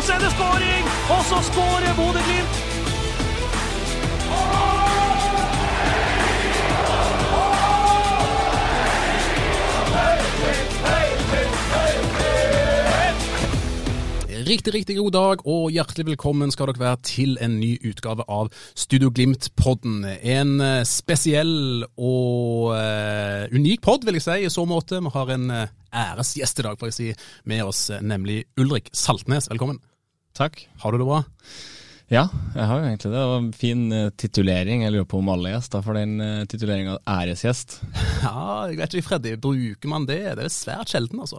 Så er det skåring, og så skårer Bodø-Glimt. Riktig, riktig god dag, og hjertelig velkommen skal dere være til en ny utgave av Studio Glimt-podden. En eh, spesiell og uh, unik podd, vil jeg si, i så måte. Vi har en eh, æresgjest i dag, får jeg si, med oss, nemlig Ulrik Saltnes. Velkommen. Takk. Har du det bra? Ja, jeg har jo egentlig det. Det var en fin uh, titulering. Jeg lurer på om alle gjester får den uh, tituleringa æresgjest. Ja, jeg vet ikke, Freddy, bruker man det? Det er svært sjelden, altså.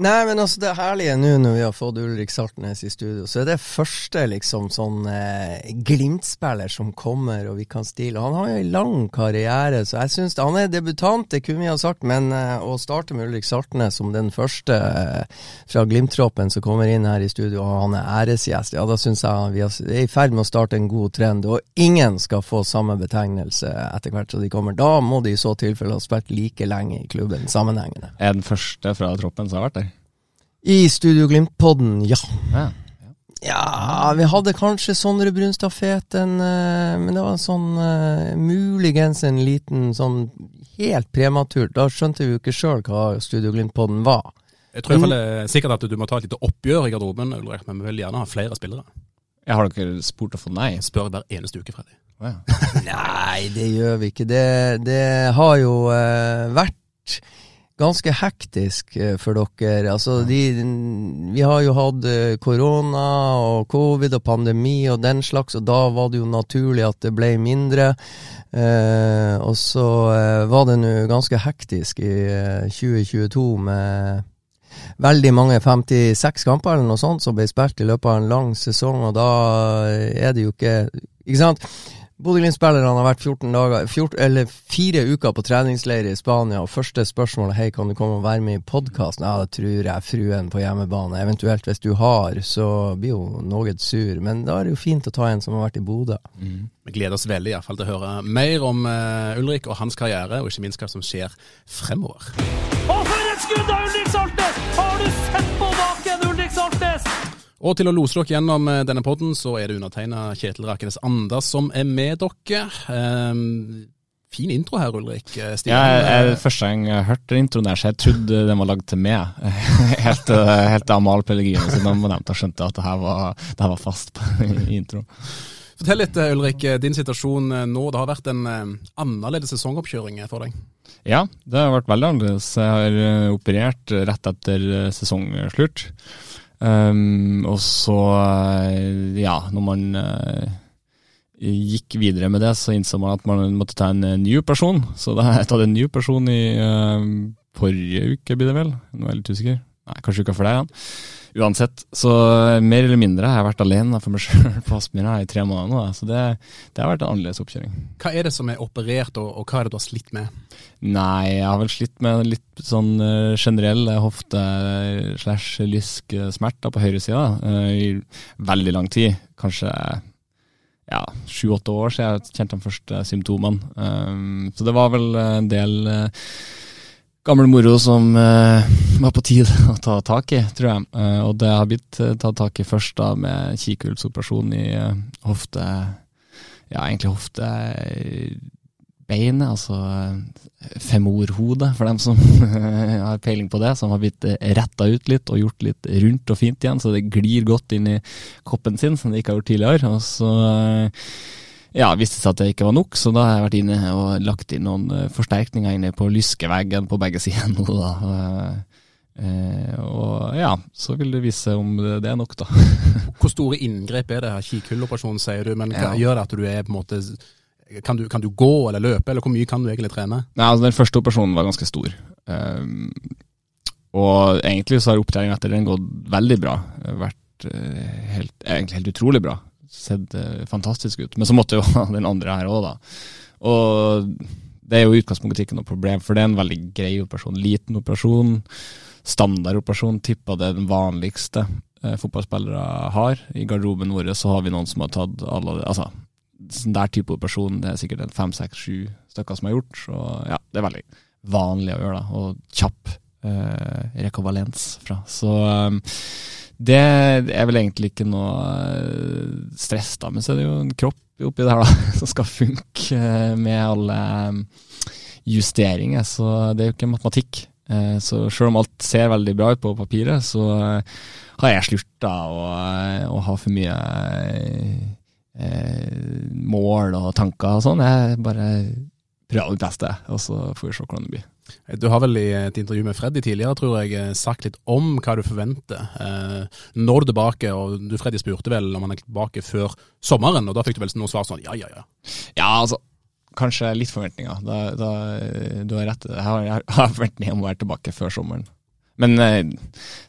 Nei, men altså det herlige nå når vi har fått Ulrik Saltnes i studio, så er det første liksom sånn eh, Glimt-spiller som kommer og vi kan stille. Han har jo en lang karriere, så jeg syns Han er debutant, det kunne vi ha sagt, men eh, å starte med Ulrik Saltnes som den første eh, fra Glimt-troppen som kommer inn her i studio, og han er æresgjest, ja da syns jeg vi er i ferd med å starte en god trend. Og ingen skal få samme betegnelse etter hvert som de kommer. Da må de i så tilfelle ha spilt like lenge i klubben sammenhengende. Er den første fra troppen som har vært der? I Studio Glimt-podden, ja. Ja. Ja, vi hadde kanskje Sondre Brunstad Feten, eh, men det var en sånn eh, muligens en liten sånn helt prematurt. Da skjønte vi jo ikke sjøl hva Studio Glimt-podden var. Jeg tror i hvert fall det er sikkert at du må ta et lite oppgjør i garderoben, Ulrik, men vi vil gjerne ha flere spillere. Jeg har dere spurt å få nei? Jeg spør hver eneste uke, Freddy. Wow. Nei, det gjør vi ikke. Det, det har jo uh, vært ganske hektisk eh, for dere. Altså, de, vi har jo hatt eh, korona og covid og pandemi og den slags, og da var det jo naturlig at det ble mindre. Eh, og så eh, var det nå ganske hektisk i eh, 2022 med veldig mange 56 kamper eller noe sånt som ble spilt i løpet av en lang sesong, og da er det jo ikke Ikke sant? Bodø-Glimt-spillerne har vært 14 dager, 14, eller fire uker på treningsleir i Spania, og første spørsmål er hei, kan du komme og være med i podkasten? Ja, det tror jeg fruen på hjemmebane. Eventuelt hvis du har, så blir hun noe sur. Men da er det jo fint å ta en som har vært i Bodø. Vi gleder oss veldig i hvert fall til å høre mer om uh, Ulrik og hans karriere, og ikke minst hva som skjer fremover. Og for et skudd av Ulrik Salte! Har du sett Og til å lose dere gjennom eh, denne podden, så er det undertegna Kjetil Rakenes Anders som er med dere. Um, fin intro her, Ulrik. Eh, Stian, Ja, jeg, eh, første gang jeg hørte introen der, så jeg trodde den var lagd til meg. helt til Amahl til Amal Pellegrino sin navn var nevnt, og skjønte at det her var, det her var fast på, introen. Fortell litt, eh, Ulrik, eh, din situasjon eh, nå. Det har vært en eh, annerledes sesongoppkjøring eh, for deg. Ja, det har vært veldig annerledes. Jeg har eh, operert rett etter eh, sesongslutt. Um, og så, eh, ja, når man uh, gikk videre med det, så innså man at man måtte ta en ny person. Så da har jeg tatt en ny person i uh, forrige uke, blir det vel? Nå er jeg litt usikker. Nei, kanskje uka for deg, igjen. Uansett, så eh, mer eller mindre har jeg vært alene for meg sjøl på Aspmyra i tre måneder nå. Så det, det har vært en annerledes oppkjøring. Hva er det som er operert, og, og hva er det du har slitt med? Nei, jeg har vel slitt med litt sånn generell generelle hofte- slash lysk-smerter på høyresida i veldig lang tid. Kanskje ja, sju-åtte år siden jeg kjente de første symptomene. Um, så det var vel en del gammel moro som uh, var på tide å ta tak i, tror jeg. Uh, og det har blitt uh, tatt tak i først da med kikkhullsoperasjon i hofte... Ja, egentlig hoftebeinet, altså femorhodet, for dem som har peiling på det, som har blitt retta ut litt og gjort litt rundt og fint igjen, så det glir godt inn i koppen sin, som det ikke har gjort tidligere. Og så ja, visste seg at det ikke var nok, så da har jeg vært inne og lagt inn noen eh, forsterkninger inne på lyskeveggen på begge sider nå, da. Eh, eh, og ja, så vil det vise om det, er nok, da. Hvor store inngrep er det her? Kikhulloperasjon, sier du, men hva Ja. gjør det at du er på en måte Kan du, kan du gå eller løpe, eller hvor mye kan du egentlig trene? Nei, altså Den første operasjonen var ganske stor. Um, og egentlig så har opptreninga etter den gått veldig bra. Vært helt, egentlig helt utrolig bra. Sett uh, fantastisk ut. Men så måtte jo den andre her òg, da. Og det er jo i utgangspunktet ikke noe problem, for det er en veldig grei operasjon. Liten operasjon, standardoperasjon. Tippa det den vanligste eh, fotballspillere har. I garderoben vår så har vi noen som har tatt alle Altså, sånn der type operasjon, det er sikkert en fem, seks, sju stykker som har gjort. Så ja, det er veldig vanlig å gjøre, da. Og kjapp eh, rekovalens fra. Så um, det er vel egentlig ikke noe uh, stress, da. Men så er det jo en kropp oppi det her da, som skal funke uh, med alle um, justeringer. Så det er jo ikke matematikk. Så selv om alt ser veldig bra ut på papiret, så har jeg slurta å, å, ha for mye mål og tanker og sånn. Jeg bare prøver mitt beste, og så får vi se hvordan det blir. Du har vel i et intervju med Freddy tidligere tror jeg, eh, sagt litt om hva du forventer eh, når du er tilbake. og du Freddy spurte vel om han er tilbake før sommeren, og da fikk du vel noe svar sånn ja, ja, ja. Ja, altså, kanskje litt forventninger. Da, da, du har rett. Jeg har, har forventninger om å være tilbake før sommeren. Men eh,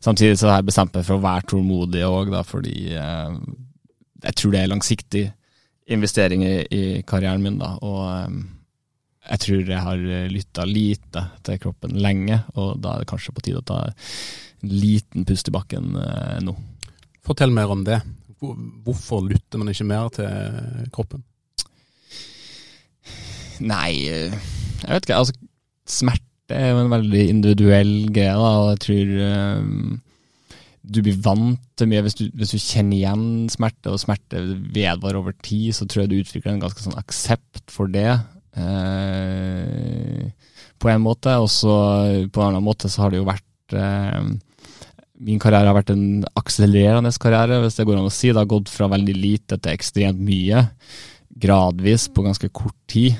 samtidig så har jeg bestemt meg for å være tålmodig òg, fordi eh, jeg tror det er langsiktig investering i, i karrieren min. da, og eh, jeg tror jeg har lytta lite til kroppen lenge, og da er det kanskje på tide å ta en liten pust i bakken eh, nå. Fortell mer om det. Hvorfor lytter man ikke mer til kroppen? Nei, eh, jeg vet ikke. Altså, smerte er jo en veldig individuell greie, da, og jeg tror um, du blir vant til mye. Hvis du, hvis du, kjenner igjen smerte, og smerte vedvarer over tid, så tror jeg du utvikler en ganske sånn aksept for det. Eh, på en måte. Og så på en annen måte så har det jo vært eh, Min karriere har vært en akselererende karriere, hvis det går an å si. Det har gått fra veldig lite til ekstremt mye, gradvis på ganske kort tid.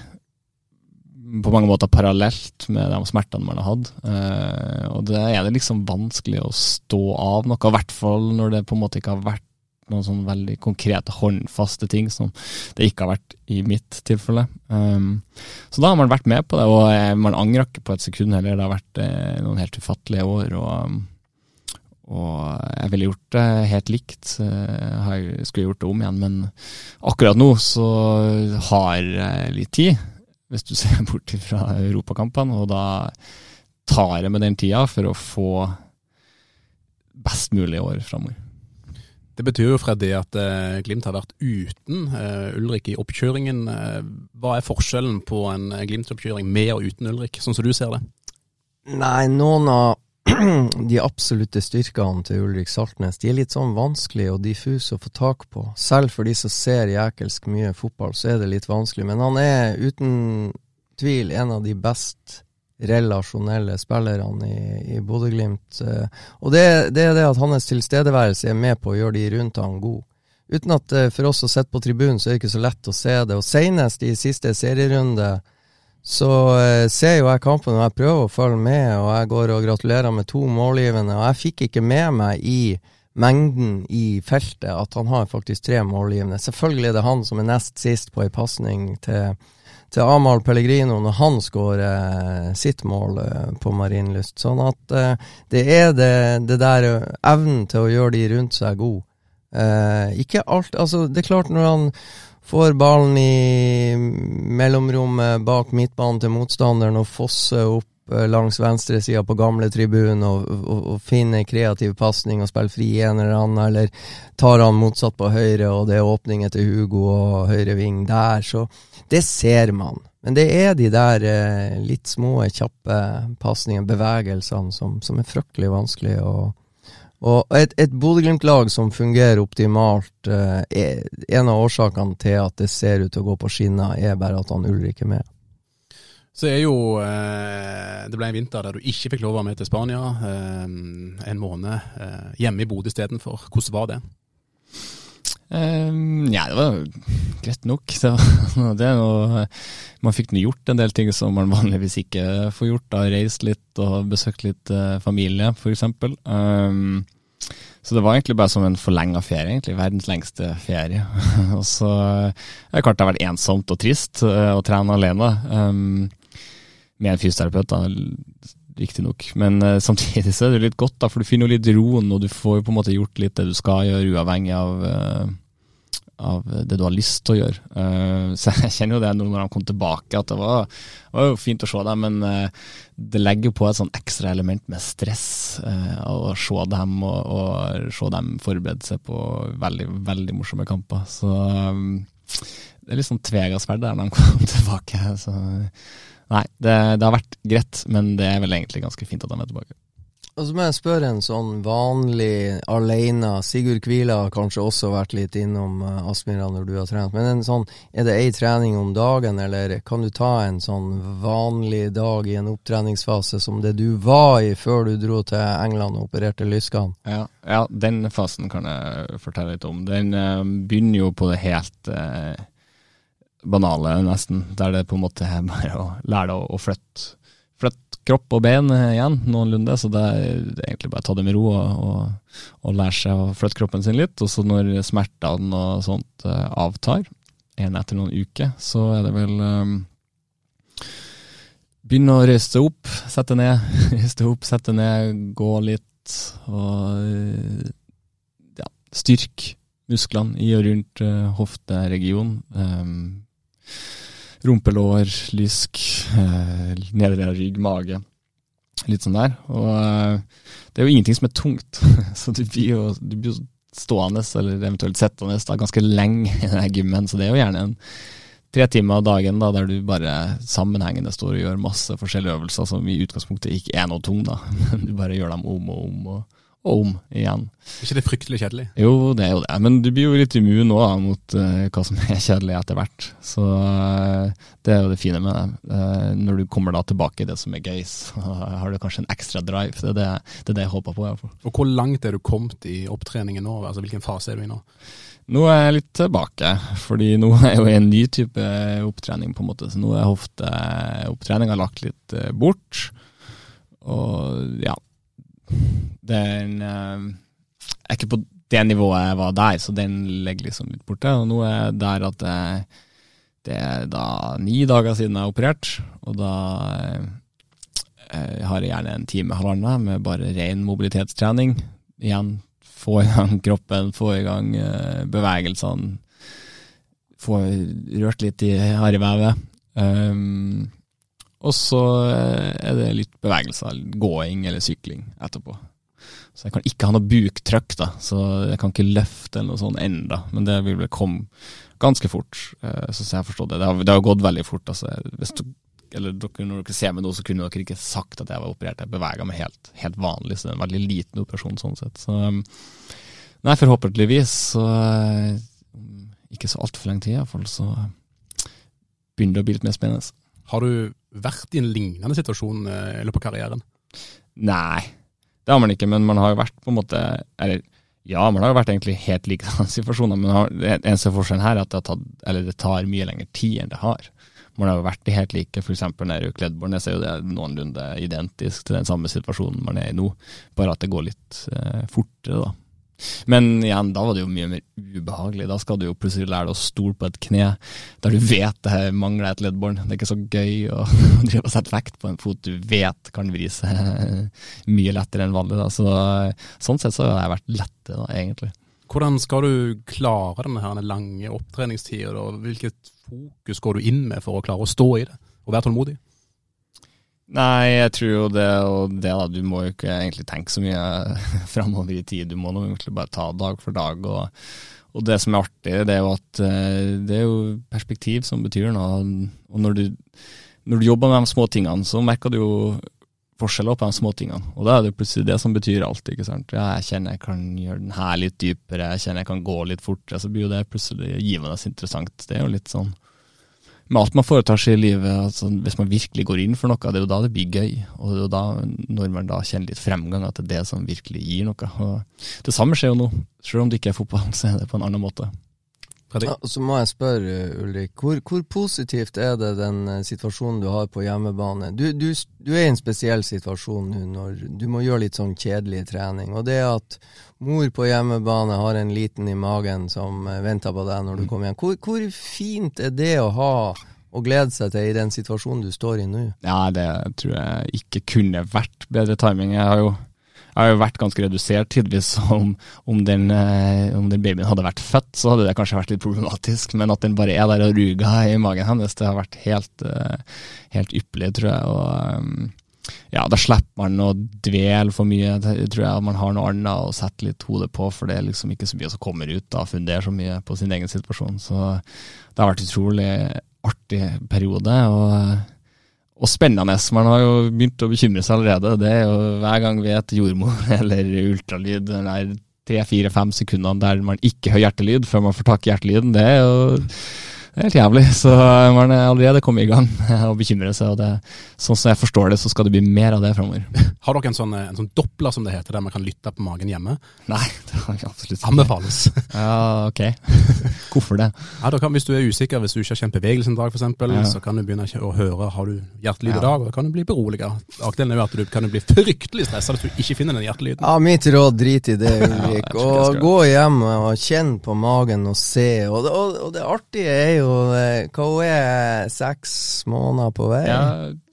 På mange måter parallelt med de smertene man har hatt. Eh, og det er det liksom vanskelig å stå av noe, i hvert fall når det på en måte ikke har vært noen sånn veldig konkrete, håndfaste ting som det ikke har vært i mitt tilfelle. Um, så da har man vært med på det, og eh, man angrer ikke på et sekund heller. Det har vært eh, noen helt ufattelige år. og, og jeg ville gjort det helt likt. Eh, jeg skulle gjort det om igjen, men akkurat nå så har jeg litt tid, hvis du ser bort fra europakampene. Og da tar jeg med den tida for å få best mulig år framover. Det betyr jo Freddy, at eh, Glimt har vært uten eh, Ulrik i oppkjøringen. Eh, hva er forskjellen på en Glimt-oppkjøring med og uten Ulrik, sånn som du ser det? Nei, noen av de absolutte styrkene til Ulrik Saltnes de er litt sånn vanskelig og diffuse å få tak på. Selv for de som ser jækelsk mye fotball, så er det litt vanskelig. Men han er uten tvil en av de best relasjonelle spillerne i, i Bodø-Glimt. Eh, og det, det, er det at hans tilstedeværelse er med på å gjøre de rundt han god. Uten at eh, for oss som sitter på tribunen, så er det ikke så lett å se det. Og senest i siste serierunde så uh, ser jo jeg kampen, og jeg prøver å følge med, og jeg går og gratulerer med to målgivende. Og jeg fikk ikke med meg i mengden i feltet at han har faktisk tre målgivende. Selvfølgelig er det han som er nest sist på ei pasning til til Amahl Pellegrino når han skårer eh, sitt mål eh, på Marienlyst. Sånn at eh, det er det, det der evnen til å gjøre de rundt seg god. ikke alt Altså, det er klart når han får ballen i mellomrommet bak midtbanen til motstanderen og fosser opp langs venstresida på gamle tribunen og, og, og finner kreativ pasning og spiller fri en eller annen, eller tar han motsatt på høyre, og det er åpning til Hugo og høyre ving der, så det ser man. Men det er de der eh, litt små, kjappe pasningene, bevegelsene, som, som, er fryktelig vanskelig å og et, et Bodø-Glimt-lag som fungerer optimalt, eh, er, en av årsakene til at det ser ut til å gå på skinner, er bare at han Ulrik er med. Så er jo eh, Det ble en vinter der du ikke fikk lov å være med til Spania. Eh, en måned eh, hjemme i Bodø istedenfor. Hvordan var det? Um, ja, det var greit nok. Det det noe, man fikk gjort en del ting som man vanligvis ikke får gjort. da, Reist litt og besøkt litt familie, f.eks. Um, Så det var egentlig bare som en forlenga ferie, egentlig. Verdens lengste ferie. og så er det klart det har vært ensomt og trist å trene alene. Um, med en fysioterapeut, da, riktignok. Men uh, samtidig så er det litt godt, da, for du finner jo litt roen, og du får jo på en måte gjort litt det du skal gjøre, uavhengig av uh, av det du har lyst til å gjøre. Uh, så jeg kjenner jo det når han kom tilbake, at det var, var jo fint å se dem, men det legger på et sånn ekstra element med stress å se dem og, og, se dem forberede seg på veldig, veldig morsomme kamper. Så um, det er litt sånn tvega sverd der når han kom tilbake. Så nei, det, det har vært greit, men det er vel egentlig ganske fint at han er tilbake. Og så må jeg spørre en sånn vanlig alene Sigurd Kvila har kanskje også vært litt innom uh, Aspmyra når du har trent. Men en sånn, er det ei trening om dagen, eller kan du ta en sånn vanlig dag i en opptreningsfase som det du var i før du dro til England og opererte lyskene? Ja, ja, den fasen kan jeg fortelle litt om. Den uh, begynner jo på det helt uh, banale, nesten. Der det på en måte er bare å lære deg å, å flytte kropp og bein eh, igjen, noenlunde. Så det er egentlig bare å ta det med ro og, og, og lære seg å flytte kroppen sin litt. Og så når smertene og sånt uh, avtar, gjerne etter noen uker, så er det vel um, Begynne å røyste opp, sette ned, røyste opp, sette ned, gå litt og ja, styrke musklene i og rundt hofteregionen. Um, rumpelår, lysk, eh, nedre rygg, mage. Litt sånn der. Og eh, det er jo ingenting som er tungt, så du blir jo, du blir jo stående, eller eventuelt sittende, ganske lenge i den gymmen. Så det er jo gjerne en tre timer av dagen da, der du bare sammenhengende står og gjør masse forskjellige øvelser som i utgangspunktet ikke er noe tung, da. Men du bare gjør dem om og om. og og om igjen. Er ikke det fryktelig kjedelig? Jo, det er jo det. Men du blir jo litt immun nå mot uh, hva som er kjedelig etter hvert. Så uh, det er jo det fine med det. Uh, når du kommer da tilbake i det som er gøy, så har du kanskje en ekstra drive. Det er det, det, er det jeg håper på. i hvert fall. Og Hvor langt er du kommet i opptreningen nå? Altså Hvilken fase er du i nå? Nå er jeg litt tilbake, fordi nå er jeg jo en ny type opptrening. på en måte, så Nå er hofteopptreninga lagt litt bort. Og ja, den Jeg er ikke på det nivået jeg var der, så den ligger liksom litt borte. Og nå er jeg der at det, det er da ni dager siden jeg har operert, og da jeg har jeg gjerne en time, halvannen, med bare ren mobilitetstrening. Igjen, få i gang kroppen, få i gang bevegelsene. Få rørt litt i harrevevet. Um, og så er det litt bevegelser, gåing eller sykling etterpå. Så jeg kan ikke ha noe buktrykk, da, så jeg kan ikke løfte eller noe sånt enda. Men det vil vel komme ganske fort, eh, så jeg har forstått det. Det har, det har gått veldig fort. altså. Du, eller dere, Når dere ser meg nå, så kunne dere ikke sagt at jeg var operert. Jeg beveger meg helt, helt vanlig, så det er en veldig liten operasjon sånn sett. Så nei, forhåpentligvis så eh, ikke så altfor lenge tid iallfall, så begynner det å bli litt mer spennende. Har du vært i en lignende situasjon eh, i løpet av karrieren? Nei, det har man ikke, men man har jo vært på en måte Eller ja, man har jo vært egentlig helt like situasjoner, men det eneste forskjellen her er at det, tatt, det, tar mye lengre tid enn det har. Man har jo vært i helt like, f.eks. nede i Kledbornes, er jo det noenlunde identisk til den samme situasjonen man er i nå, bare at det går litt eh, fortere, da. Men igjen, da var det jo mye mer ubehagelig. Da skal du jo plutselig lære deg å stole på et kne der du vet det mangler et leddbånd. Det er ikke så gøy å drive og sette vekt på en fot du vet kan vri seg mye lettere enn vanlig. Da. Så, sånn sett så har jeg vært lette, da, egentlig. Hvordan skal du klare denne lange opptreningstida? Hvilket fokus går du inn med for å klare å stå i det og være tålmodig? Nei, jeg tror jo det og det, da. Du må jo ikke egentlig tenke så mye framover i tid. Du må egentlig bare ta dag for dag. Og, og, det som er artig, det er jo at eh, det er jo perspektiv som betyr noe. Og når du, når du jobber med de små tingene, så merker du jo forskjeller på de små tingene. Og da er det plutselig det som betyr alt. ikke sant? Ja, jeg kjenner jeg kan gjøre den her litt dypere, jeg kjenner jeg kan gå litt fortere. Så blir jo det plutselig givende interessant. Det er jo litt sånn med alt man foretar seg i livet, altså hvis man virkelig går inn for noe, det er jo da det blir gøy. Og det er jo da, når man da kjenner litt fremgang, at det er det som virkelig gir noe. Og det samme skjer jo nå. Selv om det ikke er fotball, så er det på en annen måte. Fredrik? Ja, så må jeg spørre, Ulrik, hvor, hvor positivt er det den eh, situasjonen du har på hjemmebane? Du, du, du er i en spesiell situasjon nå når du må gjøre litt sånn kjedelig trening. Og det at mor på hjemmebane har en liten i magen som eh, venter på deg når du kommer hjem. Hvor, hvor fint er det å ha og glede seg til i den situasjonen du står i nå? Ja, det tror jeg ikke kunne vært bedre timing. Jeg har jo har jo vært ganske redusert tidvis. Om, om, den, eh, om, den, babyen hadde vært født, så hadde det kanskje vært litt problematisk. Men at den bare er der og ruger i magen hennes, det har vært helt, eh, helt ypperlig, tror jeg. Og eh, ja, da slipper man å dvele for mye. Tror jeg man har noe annet å sette litt hodet på, for det er liksom ikke så mye som kommer ut og funderer så mye på sin egen situasjon. Så det har vært utrolig artig periode. og og spennende. Man har jo begynt å bekymre seg allerede. Det er jo hver gang vi er til jordmor eller ultralyd, eller tre-fire-fem sekundene der man ikke hører hjertelyd før man får tak i hjertelyden, det er jo det er helt jævlig. Så man er allerede kommet i gang med å bekymre seg. og det, Sånn som jeg forstår det, så skal det bli mer av det framover. Har dere en sånn, en sånn doppler, som det heter, der man kan lytte på magen hjemme? Nei, det har vi absolutt ikke. Anbefales. Ja, ok. Hvorfor det? Ja, kan, Hvis du er usikker, hvis du ikke har kjent bevegelsen en dag f.eks., ja. så kan du begynne å høre har du hjertelyd i dag, og da kan du bli beroliget. Aktuellen er jo at du kan bli fryktelig stressa hvis du ikke finner den hjertelyden. Ja, mitt råd, drit i det, Ulrik. ja, og gå hjem og kjenn på magen og se. Og det, og, og det artige er jo eh, hva hun er, seks måneder på vei? Ja,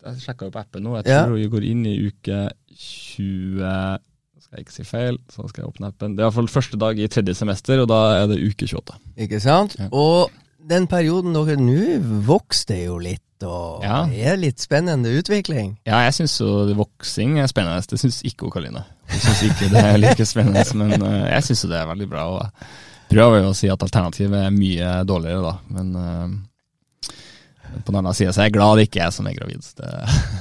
jeg sjekka jo på appen nå. Jeg tror ja. hun går inn i uke 20 skal jeg ikke si feil, så skal jeg åpne appen. Det er iallfall første dag i tredje semester, og da er det uke 28. Ikke sant? Ja. Og den perioden dere nå vokste jo litt, og ja. det er litt spennende utvikling? Ja, jeg syns jo voksing er spennende. Det syns ikke Karoline. Jeg syns ikke det er like spennende, men uh, jeg syns jo det er veldig bra. Og jeg prøver jo å si at alternativet er mye dårligere, da, men uh, på den andre sida så er jeg glad det ikke er som er gravid. Det,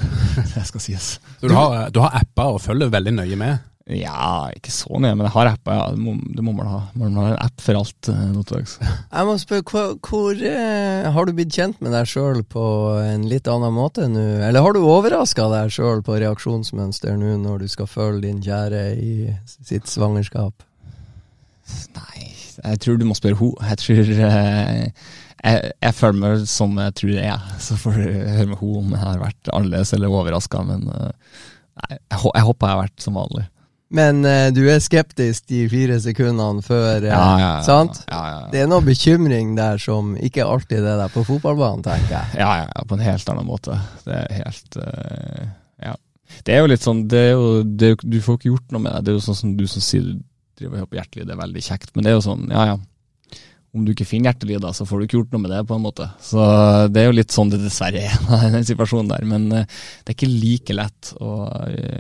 det skal sies. Så du har, du har apper og følger veldig nøye med? Ja, ikke så nøye, men jeg har apper. Ja. Det, må, man ha. Man har en app for alt uh, nå til dags. Jeg må spørre, hvor, hvor uh, har du blitt kjent med deg sjøl på en litt annen måte nå? Eller har du overraska deg sjøl på reaksjonsmønster nå når du skal følge din kjære i sitt svangerskap? Nei, jeg tror du må spørre henne. Jeg tror uh, jeg, jeg, føler meg som jeg tror jeg er. Så får du høre med henne om jeg har vært annerledes eller overraska. Men nei, jeg, jeg håper jeg har vært som vanlig. Men uh, du er skeptisk de fire sekundene før, uh, ja, ja, ja, sant? Det er noe bekymring der som ikke alltid er der på fotballbanen, tenker jeg. Ja, ja, på en helt annen måte. Det er helt uh, Ja. Det er jo litt sånn det er jo, det Du får ikke gjort noe med det. Det er jo sånn som du som sier driver det er veldig kjekt. Men det er jo sånn, ja ja om du ikke finner hjertelyder, så får du ikke gjort noe med det, på en måte. Så det er jo litt sånn det dessverre er i den situasjonen der. Men eh, det er ikke like lett å,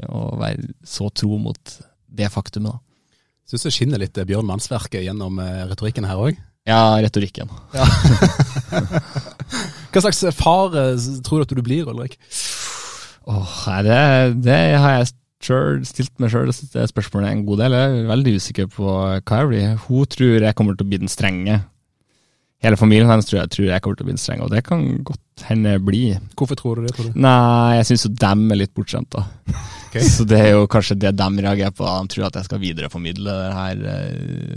å være så tro mot det faktumet, da. Syns det skinner litt eh, Bjørn Mannsverket gjennom eh, retorikken her òg? Ja, retorikken. Ja. Hva slags far tror du at du blir, Ulrik? Oh, det, det har jeg selv, stilt meg sjøl det spørsmålet en god del. Jeg er veldig usikker på hva jeg blir. Hun tror jeg kommer til å bli den strenge. Hele familien hennes tror jeg, tror jeg kommer til å bli den strenge, og det kan godt hende bli. Hvorfor tror du det? tror du? Nei, jeg syns jo dem er litt bortskjemte. Okay. Så det er jo kanskje det dem reagerer på. De tror at jeg skal videreformidle denne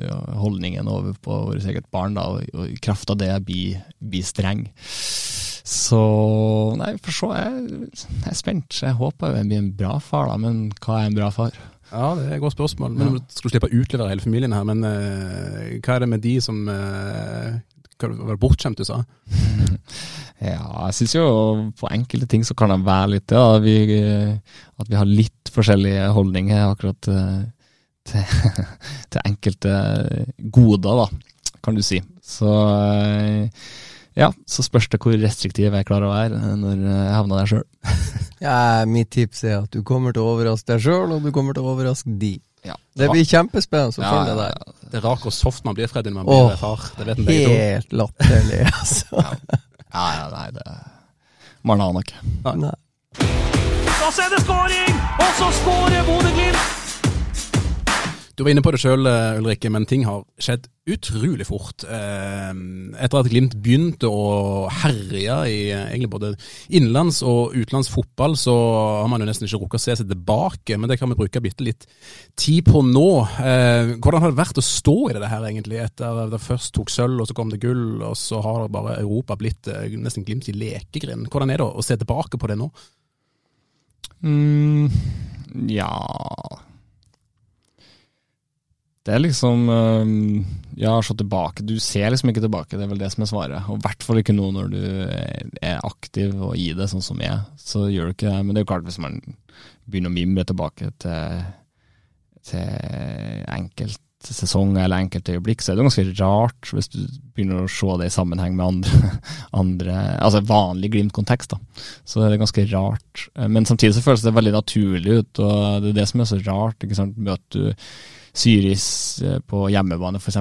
uh, holdningen over på vårt eget barn, da, og, og i kraft av det bli, bli streng. Så nei, for så jeg, jeg er spent. Jeg håper jeg blir en bra far, da, men hva er en bra far? Ja, det er et godt spørsmål. Men ja. Du slippe å utlevere hele familien her, men uh, hva er det med de som uh, var bortskjemt du sa? ja, jeg syns jo på enkelte ting så kan det være litt. Ja, vi, at vi har litt forskjellige holdninger akkurat uh, til, til, enkelte goder, da, kan du si. Så uh, ja, så spørs det hvor restriktiv jeg klarer å være når jeg havner der sjøl. ja, mitt tips er at du kommer til å overraske deg sjøl, og du kommer til å overraske de. Ja. Det blir kjempespennende å følge ja, ja, Det er rart hvor soft man blir Freddy når man blir far. Det vet Helt latterlig, altså. ja, ja, nei, det Man aner ikke. Nei. nei. Da er det skåring! Og så skårer Bodø-Glimt! Du var inne på det sjøl, Ulrikke, men ting har skjedd utrolig fort. Eh, etter at Glimt begynte å herje i egentlig både innenlands og utenlands fotball, så har man jo nesten ikke rukket å se seg tilbake. Men det kan vi bruke bitte litt tid på nå. Eh, hvordan har det vært å stå i det her, egentlig? Etter at det først tok sølv, og så kom det gull, og så har bare Europa blitt nesten Glimt i lekegrind. Hvordan er det å se tilbake på det nå? Mm, ja det er liksom ehm, Ja, se tilbake. Du ser liksom ikke tilbake, det er vel det som er svaret. Og i hvert fall ikke nå når du er aktiv og i det, sånn som jeg. Så gjør du ikke det. Men det er jo klart, hvis man begynner å mimre tilbake til, til enkeltsesonger eller enkeltøyeblikk, så er det ganske rart hvis du begynner å se det i sammenheng med andre, andre altså vanlig Glimt-kontekst. da. Så det er ganske rart. Men samtidig så føles det veldig naturlig ut, og det er det som er så rart. ikke sant, med at du Syris eh, på hjemmebane, f.eks.,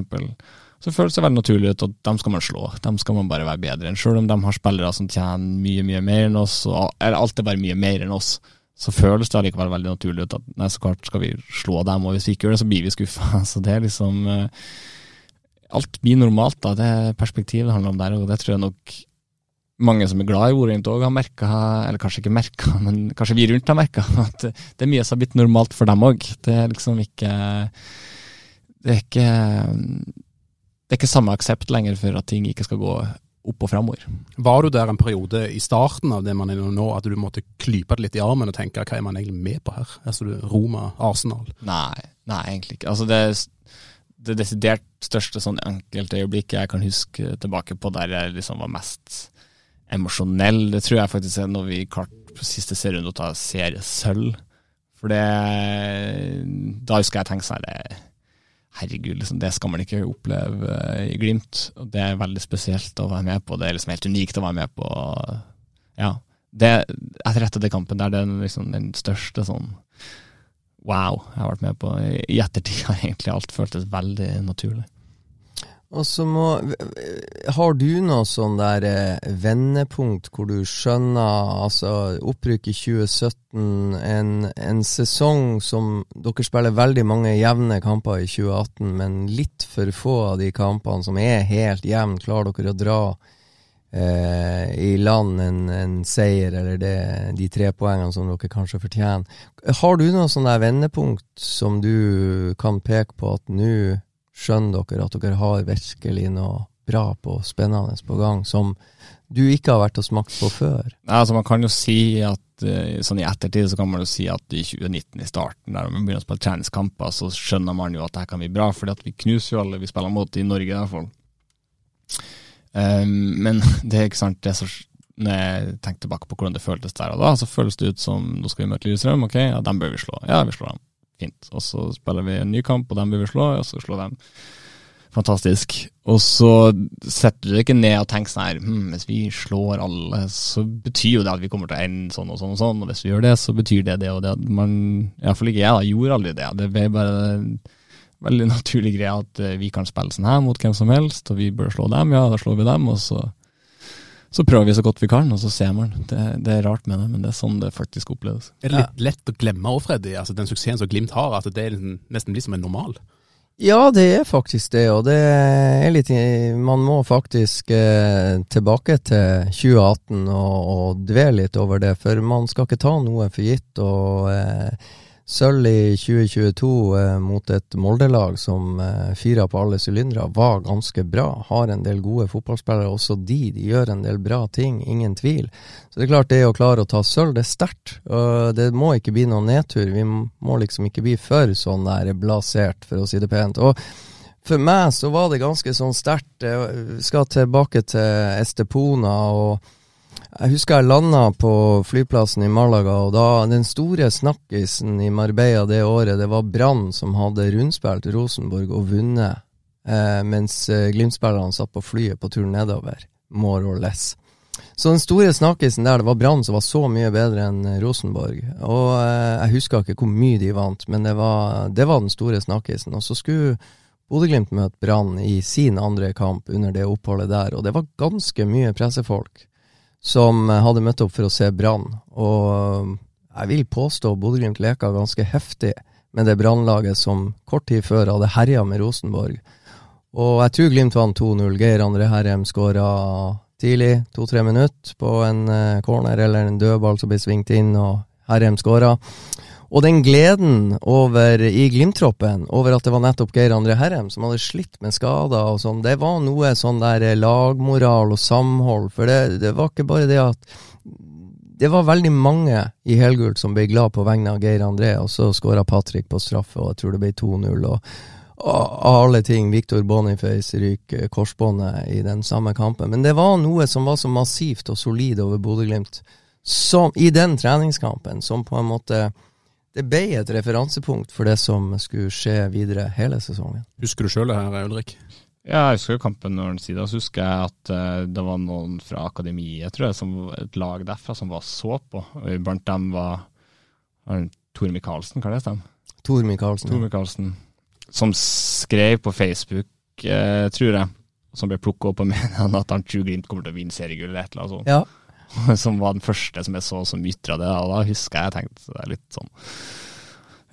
så føles det veldig naturlig ut at dem skal man slå. Dem skal man bare være bedre enn. Selv om de har spillere som tjener mye, mye mer enn oss, og, alt er bare mye mer enn oss, så føles det allikevel veldig naturlig ut at nei, så klart skal vi slå dem, og hvis vi ikke gjør det, så blir vi skuffa. Så det er liksom eh, Alt blir normalt, da. Det er perspektivet det handler om der, og det tror jeg nok mange som er glad i Orient òg har merka, eller kanskje ikke merka, men kanskje vi rundt har merka, at det er mye som har blitt normalt for dem òg. Det er liksom ikke Det er ikke det er ikke samme aksept lenger for at ting ikke skal gå opp og framover. Var du der en periode i starten av det man er nå, at du måtte klype det litt i armen og tenke hva er man egentlig med på her? Altså Roma, Arsenal? Nei, nei egentlig ikke. Altså det, det desidert største sånn enkeltøyeblikket jeg kan huske tilbake på der jeg liksom var mest emosjonell. Det tror jeg faktisk er når vi klarte på siste serierunde å ta seriesølv. For det Da husker jeg tenke sånn Herregud, liksom, det skal man ikke oppleve i Glimt. Og det er veldig spesielt å være med på. Det er liksom helt unikt å være med på. Ja. Det, etter etter den kampen der, det er liksom den største sånn wow jeg har vært med på. I ettertid egentlig alt føltes veldig naturlig. Og så må Har du noe sånn der eh, vendepunkt hvor du skjønner Altså, opprykk i 2017, en, en, sesong som Dere spiller veldig mange jevne kamper i 2018, men litt for få av de kampene som er helt jevne, klarer dere å dra eh, i land en, en, seier, eller det, de tre poengene som dere kanskje fortjener. Har du noe sånn der vendepunkt som du kan peke på at nå skjønner dere at dere har virkelig noe bra på, spennende på gang, som du ikke har vært og smakt på før? Nei, altså Man kan jo si at eh, sånn i ettertid så kan man jo si at i 2019, i starten, der man begynner å spille treningskamper, så skjønner man jo at det kan bli bra, fordi at vi knuser jo alle vi spiller mot i Norge, i. Um, men det er ikke sant, det er så når jeg tenker tilbake på hvordan det føltes der og da, så føles det ut som nå skal vi møte Lillestrøm, ok, ja, dem bør vi slå. Ja, vi slår dem fint. Og så spiller vi en ny kamp, og dem vil vi slå, og så slår dem. Fantastisk. Og så setter du deg ikke ned og tenker sånn her hm, Hvis vi slår alle, så betyr jo det at vi kommer til å ende sånn og sånn og sånn. Og hvis vi gjør det, så betyr det det og det. Man, Iallfall ikke jeg, da. Gjorde aldri det. Det ble bare en veldig naturlig greie at eh, vi kan spille sånn her mot hvem som helst, og vi bør slå dem. Ja, da slår vi dem, og så så prøver vi så godt vi kan, og så ser man. Det, det, er rart med det, men det er sånn det faktisk oppleves. Er det litt lett å glemme òg, Freddy? Altså, den suksessen som Glimt har, at det er nesten blir som en normal? Ja, det er faktisk det, og det er litt Man må faktisk eh, tilbake til 2018 og, og dvele litt over det, for man skal ikke ta noe for gitt. og eh, Sølv i 2022 eh, mot et Molde-lag som eh, fyra på alle sylindere, var ganske bra. Har en del gode fotballspillere, også de. De gjør en del bra ting, ingen tvil. Så det er klart, det å klare å ta sølv, det er sterkt. Det må ikke bli noen nedtur. Vi må liksom ikke bli for sånn der blasert, for å si det pent. Og for meg så var det ganske sånn sterkt. Jeg skal tilbake til Estepona. og jeg husker jeg landa på flyplassen i Malaga, og da den store snakkisen i Marbella det året, det var Brann som hadde rundspilt Rosenborg og vunnet, eh, mens eh, Glimt-spillerne satt på flyet på tur nedover. More or less. Så den store snakkisen der, det var Brann som var så mye bedre enn Rosenborg. Og eh, jeg husker ikke hvor mye de vant, men det var, det var den store snakkisen. Og så skulle Bodø-Glimt møte Brann i sin andre kamp under det oppholdet der, og det var ganske mye pressefolk som hadde møtt opp for å se Brann. Og jeg vil påstå Bodø-Glimt leka ganske heftig med det brannlaget som kort tid før hadde herja med Rosenborg. Og jeg tror Glimt vant 2-0. Geir André Herrem skåra tidlig, to-tre minutter, på en eh, corner eller en dødball som ble svingt inn, og Herrem skåra. Og den gleden over i Glimt-troppen over at det var nettopp Geir André Herrem som hadde slitt med skader og sånn, det var noe sånn der eh, lagmoral og samhold. For det, det var ikke bare det at det var veldig mange i helgult som ble glad på vegne av Geir André, og så skåra Patrick på straffe, og jeg tror det ble 2-0. og av alle ting, Victor Boniface ryker korsbåndet i den samme kampen. Men det var noe som var så massivt og solid over Bodø-Glimt i den treningskampen, som på en måte Det ble et referansepunkt for det som skulle skje videre hele sesongen. Husker du sjøl det her, Ulrik? Ja, jeg husker jo kampen når den sida. Så husker jeg at uh, det var noen fra akademiet, tror jeg, som, et lag derfra som var så på. Blant dem var uh, Tor Micaelsen, hva heter stemmer? Tor Micaelsen. Tor Micaelsen som skrev på Facebook, eh, tror jeg, som ble plukka opp av mediene, at han tror Glimt kommer til å vinne seriegull eller et eller annet sånt. Ja. som var den første som jeg så som ytra det, og da husker jeg jeg tenkte det er litt sånn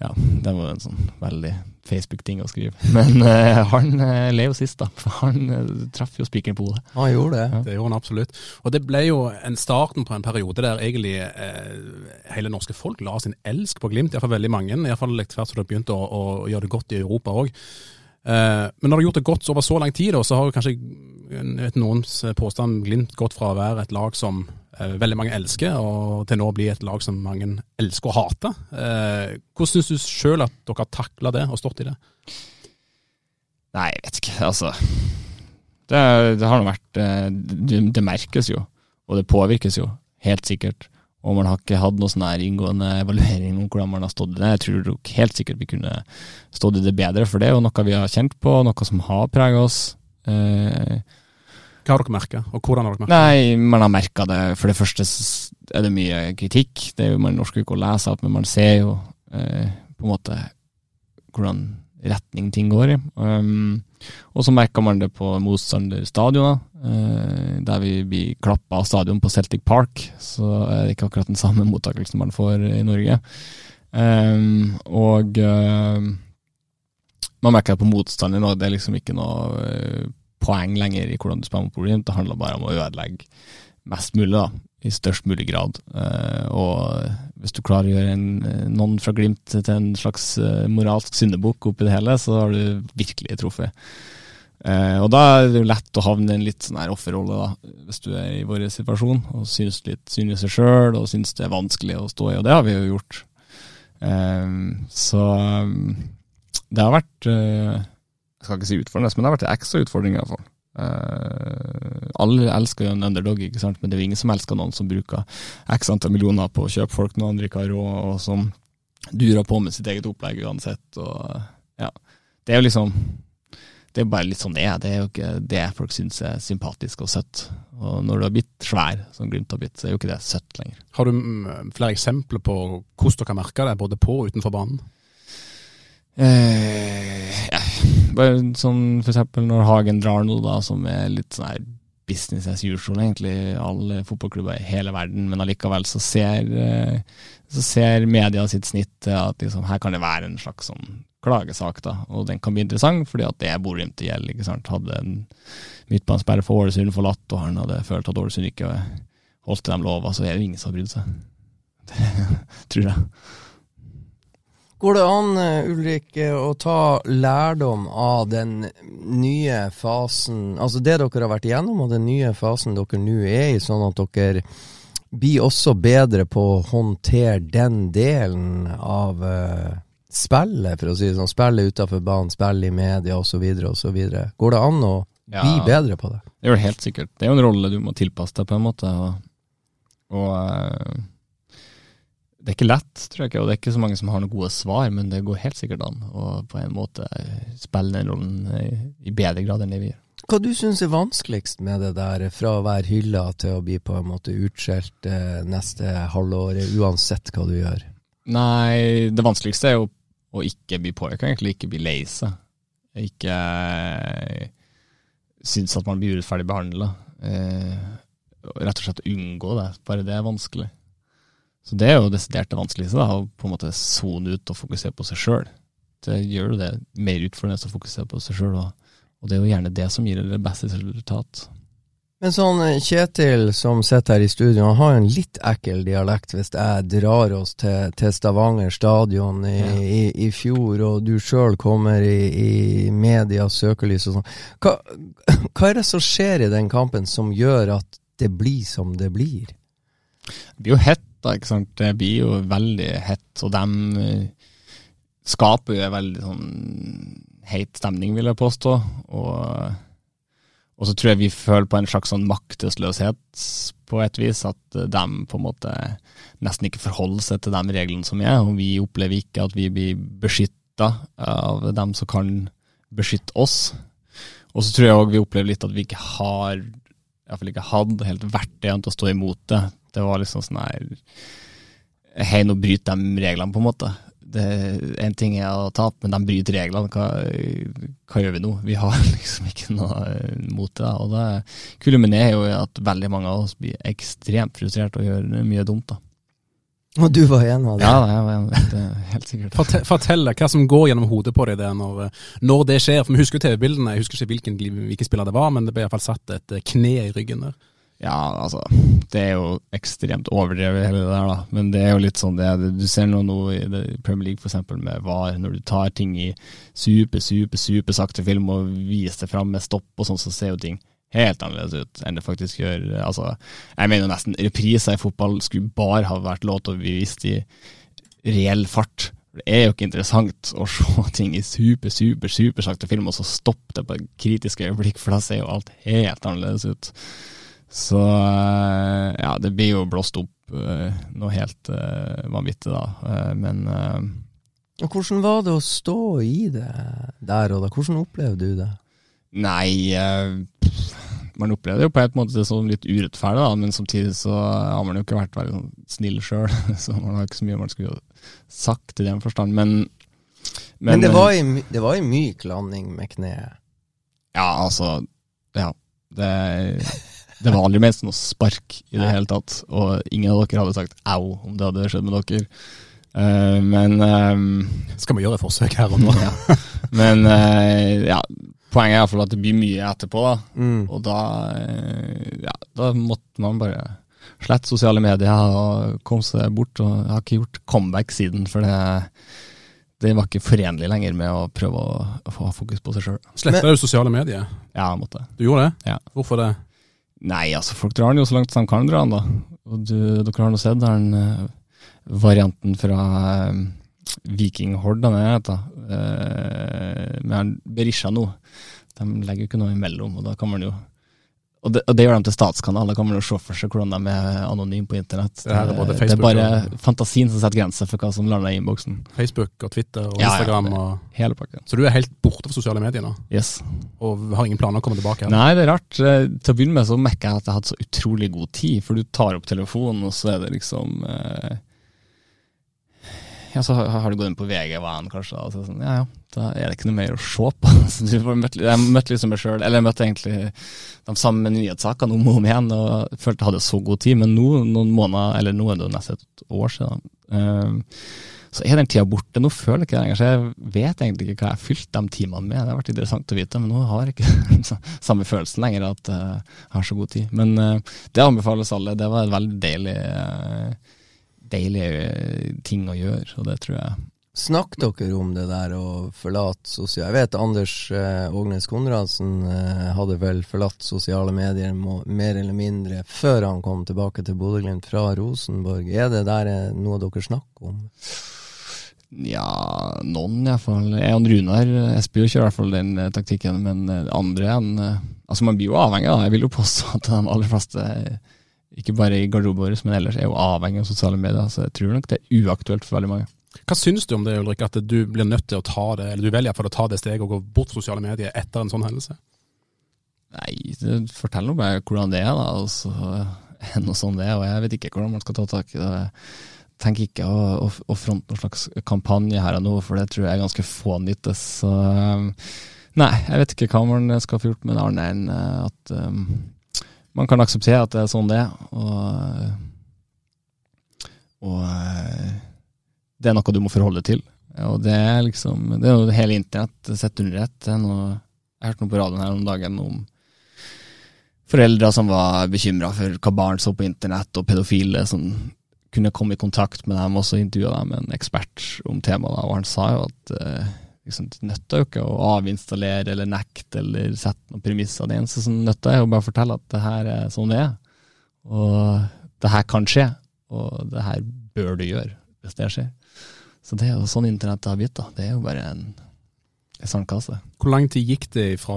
Ja, det var en sånn veldig Facebook-ting å skrive. Men uh, han uh, lever sist, da. For han uh, traff jo spikeren på hodet. Han gjorde det. Ja. Det gjorde han absolutt. Og det ble jo en starten på en periode der egentlig uh, hele norske folk la sin elsk på Glimt. Iallfall veldig mange. Iallfall tvert som det begynte å, å, gjøre det godt i Europa òg. Eh, men når det har gjort det godt over så lang tid, da, så har jo kanskje noens påstand Glimt gått fra å være et lag som eh, veldig mange elsker, og til nå bli et lag som mange elsker å hate. Eh, hvordan syns du sjøl at dere har takla det og stått i det? Nei, jeg vet ikke. Altså Det, det har nå vært eh, det, det, merkes jo, og det påvirkes jo, helt sikkert. Og man har ikke hatt noen sånn inngående evaluering om hvordan man har stått i det. Jeg tror helt sikkert vi kunne stått i det bedre, for det er jo noe vi har kjent på, noe som har prega oss. Eh, hva har dere merka, og hvordan har dere merka det? Nei, Man har merka det. For det første er det mye kritikk. Det er jo Man orker ikke å lese opp, men man ser jo eh, på en måte hvordan retning ting går i. Um, og så merker man det på motstanderstadioner, eh, der vi blir klappa av stadion på Celtic Park. Så er det ikke akkurat den samme mottakelsen man får i Norge. Um, og uh, man merker det på motstander òg. Det er liksom ikke noe uh, poeng lenger i hvordan du spiller mot Glimt. Det handler bare om å ødelegge mest mulig, da, i størst mulig grad. Uh, og hvis du klarer å gjøre en, noen fra Glimt til en slags uh, moralsk syndebukk oppi det hele, så har du virkelig truffet. Og da er det jo lett å havne i en litt sånn her offerrolle, da, hvis du er i vår situasjon og synes litt synd i seg sjøl og synes det er vanskelig å stå i, og det har vi jo gjort. så det har vært skal ikke si utfordrende, men det har vært en ekstra utfordring iallfall. Uh, alle elsker jo en underdog, ikke sant? men det er jo ingen som elsker noen som bruker x antall millioner på å kjøpe folk når andre ikke har råd, og som durer på med sitt eget opplegg uansett. Og, ja. Det er jo liksom Det er bare litt sånn det er. Det er jo ikke det folk syns er sympatisk og søtt. Og når du har blitt svær, som Glimt har blitt, så er jo ikke det søtt lenger. Har du mm, flere eksempler på hvordan dere merker det, både på og utenfor banen? Eh, ja. Bare sånn for eksempel når Hagen drar noe da, som er litt sånn her business as usual, egentlig. Alle fotballklubber i hele verden, men allikevel så ser, eh, så ser media sitt snitt at liksom, her kan det være en slags sånn klagesak, da. Og den kan bli interessant, fordi at det er Bodø-Glimt det ikke sant? Hadde en midtbanesperre for Ålesund forlatt, og han hadde følt at Ålesund ikke holdt til de lova, så er det ingen som har brydd seg. Det tror jeg. Går det an, eh, Ulrik, å ta lærdom av den nye fasen, altså det dere har vært igjennom, og den nye fasen dere nå er i, sånn at dere blir også bedre på å håndtere den delen av uh, spillet, for å si det sånn. Spillet utafor banen, spillet i media osv. osv. Går det an å ja, bli bedre på det? Det gjør det helt sikkert. Det er jo en rolle du må tilpasse deg på en måte. og, og uh det er ikke lett, tror jeg og det er ikke så mange som har noen gode svar, men det går helt sikkert an å på en måte spille den rollen i bedre grad enn det vi gjør. Hva du syns er vanskeligst med det der, fra å være hylla til å bli på en måte utskjelt eh, neste halvåret, uansett hva du gjør? Nei, det vanskeligste er jo å ikke bli påvirka, egentlig ikke bli lei seg. Ikke eh, synes at man blir urettferdig behandla. Eh, rett og slett unngå det. Bare det er vanskelig. Så det er jo desidert det vanskeligste, da, å på en måte sone ut og fokusere på seg sjøl. Det gjør jo det mer utfordrende å fokusere på seg sjøl, og, og, det er jo gjerne det som gir det beste resultat. Men sånn eh, Kjetil som sitter her i studio, han har jo en litt ekkel dialekt hvis jeg drar oss til, til Stavanger stadion i, ja. i, i, fjor, og du sjøl kommer i, i medias søkelys og sånn. Hva, hva, er det som skjer i den kampen som gjør at det blir som det blir? Det blir jo hett, da. ikke sant? Det blir jo veldig hett. Og de eh, skaper jo en veldig sånn heit stemning, vil jeg påstå. Og og så tror jeg vi føler på en slags sånn maktesløshet på et vis, at de på en måte nesten ikke forholder seg til de reglene som er, og vi opplever ikke at vi blir beskytta av dem som kan beskytte oss. Og så tror jeg òg vi opplever litt at vi ikke har, iallfall ikke hadde helt verktøyene til å stå imot det. Det var liksom sånn her Hei, nå bryter de reglene, på en måte en ting er å tape, men de bryter reglene. Hva, hva, gjør vi nå? Vi har liksom ikke noe eh, mot det. Og det kulminerer jo i at veldig mange av oss blir ekstremt frustrert og gjør mye dumt. da. Og du var en av dem? Ja, jeg var en, det er helt sikkert. Fortell, fortell hva som går gjennom hodet på deg når, når det skjer. For Vi husker TV-bildene, jeg husker ikke hvilken, hvilken spiller det var, men det ble iallfall satt et kne i ryggen der. Ja, altså Det er jo ekstremt overdrevet, hele det der, da. Men det er jo litt sånn det Du ser noe i Premier League, f.eks. med VAR. Når du tar ting i super, super, super sakte film og viser det fram med stopp og sånn, så ser jo ting helt annerledes ut enn det faktisk gjør. Altså, jeg mener nesten repriser i fotball skulle bare ha vært lov til å bli vist i reell fart. Det er jo ikke interessant å se ting i super, super, supersakte film, og så stoppe det på et kritisk øyeblikk, for da ser jo alt helt annerledes ut. Så eh, ja, det blir jo blåst opp uh, noe helt uh, vanvittig, da. men uh, Hvordan var det å stå i det der og da? Hvordan opplevde du det? Nei, man opplevde det jo på en måte sånn litt urettferdig, da, men samtidig så har man jo ikke vært veldig sånn snill sjøl, så man har ikke så mye man skulle sagt i den forstand. Men, men, men det, var i, det var i myk landing med kneet? Ja, altså Ja. Det det var aldri ment som noe spark i det hele tatt, og ingen av dere hadde sagt au om det hadde skjedd med dere. Uh, men uh, Skal vi gjøre et forsøk her og nå? ja. Men uh, ja, poenget er iallfall at det blir mye etterpå, da. Mm. Og da, uh, ja, da måtte man bare slette sosiale medier og komme seg bort. Og jeg har ikke gjort comeback siden, for det det var ikke forenlig lenger med å prøve å, å få fokus på seg sjøl. Sletta du sosiale medier? Ja, jeg måtte. Du gjorde det? Ja. Hvorfor det? Nei, altså folk drar den jo så langt som de kan dra den, da. Og du, dere har nå sett den uh, varianten fra uh, Viking Hord, den heter. Uh, med Berisha nå. De legger jo ikke noe imellom, og da kan man jo og det, og det, gjør de til statskanal. Da kan man jo se for seg hvordan de er anonyme på internett. Det, er, det er bare og... fantasien som setter grenser for hva som lander i innboksen. Facebook og Twitter og ja, Instagram. Ja, og... hele pakken. Så du er helt borte fra sosiale medier nå? Yes. Og har ingen planer å komme tilbake? Eller? Nei, det er rart. Eh, til å begynne med så merker jeg at jeg har hatt så utrolig god tid, for du tar opp telefonen, og så er det liksom eh, ja, så har du gått inn på VG-van, kanskje, og så sånn, ja ja, da er det ikke noe mer å se på. Møtt, jeg møtte liksom meg sjøl, eller jeg møtte egentlig de samme nyhetssakene om og om igjen, og følte jeg hadde så god tid. Men nå, noen måneder, eller nå er det jo nesten et år siden, uh, så er den tida borte. Nå føler jeg ikke det lenger, så jeg vet egentlig ikke hva jeg har fylt de timene med. Det har vært interessant å vite, men nå har jeg ikke samme følelsen lenger at uh, jeg har så god tid. Men uh, det anbefales alle. Det var et veldig deilig uh, deilige eh, ting å gjøre, og det tror jeg Snakk dere om det der å forlate sosiale Jeg vet Anders eh, Ågnes Konradsen eh, hadde vel forlatt sosiale medier må, mer eller mindre før han kom tilbake til Bodø-Glimt fra Rosenborg. Er det der eh, noe dere snakker om? Ja, noen iallfall. Jeg og Runar Espejord kjører i hvert fall den eh, taktikken, men andre enn Altså, man blir jo avhengig, da. Jeg vil jo påstå at de aller fleste ikke bare i garderoben vår, men ellers er jo avhengig av sosiale medier. Så jeg tror nok det er uaktuelt for veldig mange. Hva syns du om det, Ulrik, at du blir nødt til å ta det, eller du velger for å ta det steget og gå bort fra sosiale medier etter en sånn hendelse? Nei, fortell nå bare hvordan det er, da. Altså, noe sånn det er, og jeg vet ikke hvordan man skal ta tak i det. Jeg tenker ikke å, å, å fronte noen slags kampanje her og nå, for det tror jeg er ganske fånyttig. Så nei, jeg vet ikke hva man skal få gjort med det annet enn at um, man kan akseptere at det er sånn det er. Og, Og eh, det er noe du må forholde deg til. Og det er liksom Det er jo hele internett sett under ett. Jeg hørte noe på radioen her om dagen om foreldre som var bekymra for hva barn så på internett, og pedofile som kunne komme i kontakt med dem, og så intervjua dem en ekspert om temaet, og han sa jo at eh, liksom, det nytter jo ikke å avinstallere eller nekte eller sette noen premisser. Det eneste som nytter, er jo bare å fortelle at det her er sånn det er, og det her kan skje, og det her bør du gjøre hvis det skjer. Så det er jo sånn internett har blitt, da. Det er jo bare en, en sandkasse. Hvor lang tid gikk det fra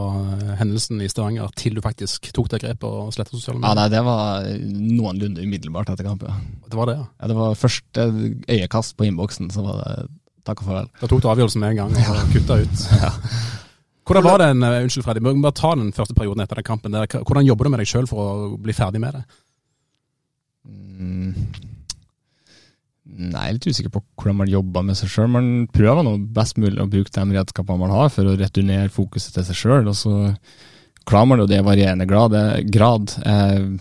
hendelsen i Stavanger til du faktisk tok det grepet og sletta sosiale Ja, nei, det var noenlunde umiddelbart etter kampen. det var det, ja. Ja, det var første øyekast på innboksen, så var det takk og farvel. Da tok du avgjørelsen med en gang og kutta ut. Hvordan var den, eh, unnskyld Freddy, må bare ta den første perioden etter den kampen. Der. Hvordan jobber du med deg sjøl for å bli ferdig med det? Mm. Nei, jeg er litt usikker på hvordan man jobber med seg sjøl. Man prøver nå best mulig å bruke de redskapene man har for å returnere fokuset til seg sjøl, og så klarer man jo det i varierende grad. grad. Jeg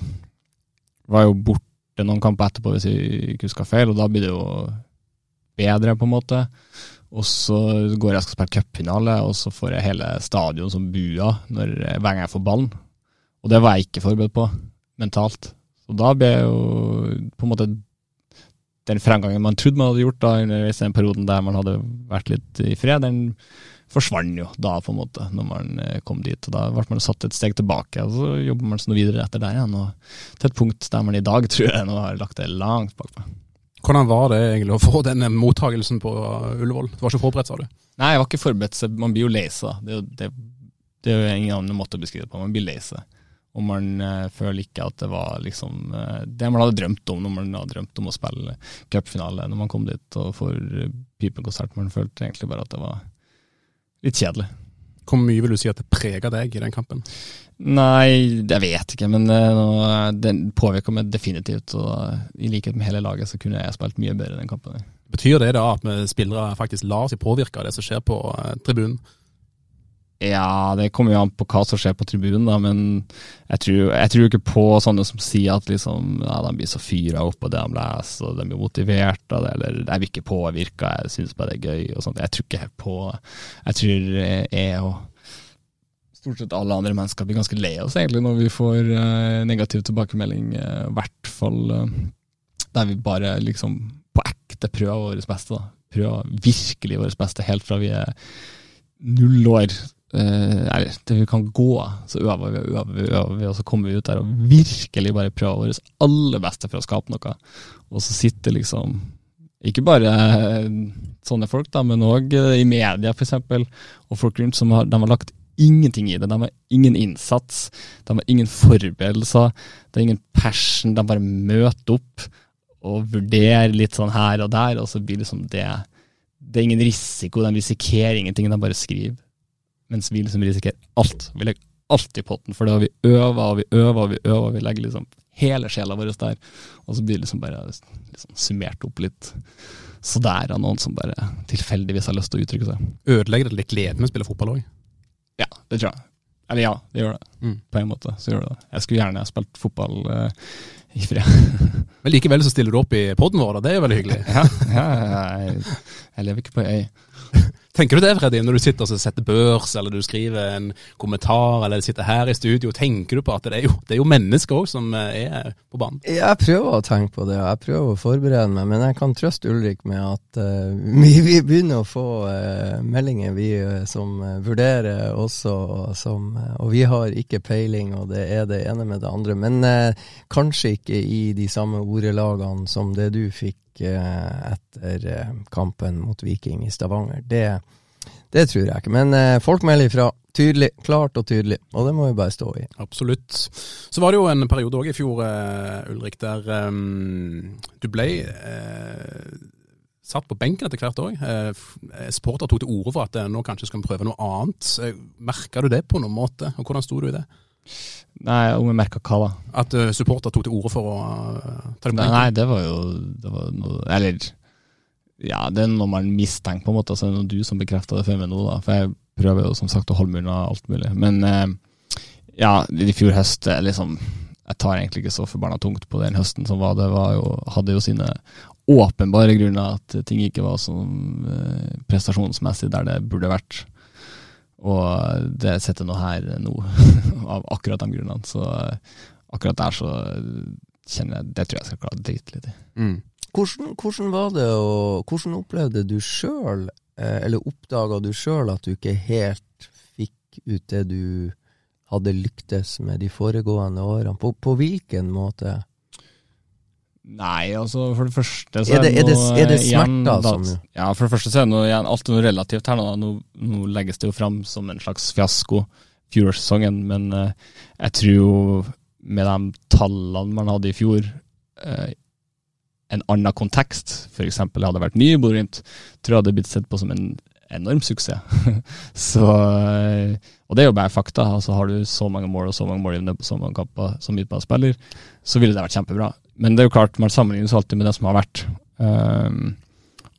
var jo borte noen kamper etterpå, hvis jeg ikke husker feil, og da blir det jo bedre, på en måte. Og så går jeg og skal spille cupfinale, og så får jeg hele stadion som buer når hver gang jeg får ballen. Og det var jeg ikke forberedt på, mentalt. Så da ble jeg jo på en måte den fremgangen man trodde man hadde gjort da underveis den perioden der man hadde vært litt i fred, den forsvant jo da, på en måte, når man eh, kom dit. og Da ble man satt et steg tilbake, og så jobber man sånn videre etter der igjen. og Til et punkt der man i dag tror jeg nå har lagt det langt bakpå. Hvordan var det egentlig å få den mottagelsen på Ullevål? Du var ikke forberedt, sa du? Nei, jeg var ikke forberedt, så man blir jo lei seg. Det, det, det er jo ingen annen måte å beskrive det på. Man blir lei seg. Og man uh, føler ikke at det var liksom uh, det man hadde drømt om når man hadde drømt om å spille cupfinale når man kom dit og får eh, pipekonsert. Man følte egentlig bare at det var litt kjedelig. Hvor mye vil du si at det prega deg i den kampen? Nei, jeg vet ikke, men uh, nå- den påvirka meg definitivt. Og uh, i likhet med hele laget så kunne jeg spilt mye bedre den kampen. Betyr det da at vi spillere faktisk lar seg påvirke av det som skjer på uh, tribunen? Ja, det kommer jo an på hva som skjer på tribunen, da, men jeg tror, jeg tror ikke på sånne som sier at liksom, ja, de blir så fyra opp av det de leser, og de blir motivert av det, eller jeg blir ikke påvirka, jeg syns bare det er gøy og sånt. Jeg tror ikke på Jeg tror jeg og stort sett alle andre mennesker blir ganske lei oss egentlig når vi får uh, negativ tilbakemelding, i i hvert fall uh, der vi bare liksom på ekte prøver vårt beste. da. Prøver virkelig vårt beste helt fra vi er null år. Eh, eller til vi kan gå, så øver vi og øver vi, øver vi, og så kommer vi ut der og virkelig bare prøver vårt aller beste for å skape noe. Og så sitter liksom ikke bare eh, sånne folk, da, men òg i media f.eks., og folk rundt som har, har lagt ingenting i det. De har ingen innsats, de har ingen forberedelser, det er ingen passion. De bare møter opp og vurderer litt sånn her og der, og så blir liksom det Det er ingen risiko, de risikerer ingenting, de bare skriver. Mens vi liksom risikerer alt. Vi legger alt i potten, for det har vi øver og vi øver og vi øver, og vi legger liksom hele sjela vår der. Og så blir det liksom bare liksom summert opp litt. Så der er noen som bare tilfeldigvis har lyst til å uttrykke seg. Ødelegger det litt gleden med å spille fotball òg? Ja, det tror jeg. Eller ja, det gjør det. Mm. På en måte så gjør det det. Jeg skulle gjerne ha spilt fotball eh, i fred. Men likevel så stiller du opp i poden vår, og Det er jo veldig hyggelig. ja, ja, jeg, jeg lever ikke på ei øy. Tenker du det, Freddy, når du sitter og setter børs, eller du skriver en kommentar, eller sitter her i studio, tenker du på at det er jo, det er jo mennesker òg som eh, er på banen? Jeg prøver å tenke på det, og jeg prøver å forberede meg, men jeg kan trøste Ulrik med at uh, vi, vi begynner å få uh, meldinger, vi uh, som vurderer også, som, eh, og vi har ikke peiling, og det er det ene med det andre. Men kanskje ikke i de samme ordelagene som det du fikk etter eh, kampen mot Viking i Stavanger. Det, det tror jeg ikke. Men eh, folk melder ifra. Tydelig, klart og tydelig, og det må vi bare stå i. Absolutt. Så var det jo en periode òg i fjor, eh, Ulrik, der um, du ble uh, satt på benken etter hvert òg. Uh, eh, tok til orde for at uh, nå kanskje skal vi prøve noe annet. Uh, Merka du det på noen måte, og hvordan sto du i det? Nei, om jeg merka hva da? At uh, supporter tok til orde for å uh, ta det på Nei, nei, det var jo det var noe Eller ja, det er noe man mistenker, på en måte. Så er noe du som bekrefter det for meg nå, da. For jeg prøver jo som sagt å holde meg unna alt mulig. Men uh, ja, i fjor høst liksom Jeg tar egentlig ikke så forbanna tungt på den høsten som var. Det var jo, hadde jo sine åpenbare grunner at ting ikke var sånn prestasjonsmessig der det burde vært. Og det sitter nå her nå, av akkurat de grunnene. Så eh, akkurat der så kjenner jeg Det tror jeg skal klare å drite litt i. Mm. Hvordan, hvordan var det og Hvordan opplevde du sjøl, eh, eller oppdaga du sjøl at du ikke helt fikk ut det du hadde lyktes med de foregående årene? På, på hvilken måte? Nei, altså for det første så Er det, er det, er det igjen smerter da- som Ja, for det første så er det noe, igjen, alt noe relativt her nå. Nå, nå legges det jo fram som en slags fiasko fjorårssesongen, men eh, jeg tror jo med de tallene man hadde i fjor, eh, en annen kontekst, f.eks. hadde det vært ny i Bodø-Glimt, tror jeg hadde blitt sett på som en enorm suksess. så, eh, og det er jo bare fakta. altså Har du så mange mål og så mange målgivende på så mange kamper som midtbanespiller, så ville det vært kjempebra. Men det er jo klart, man sammenlignes alltid med det som har vært. Um,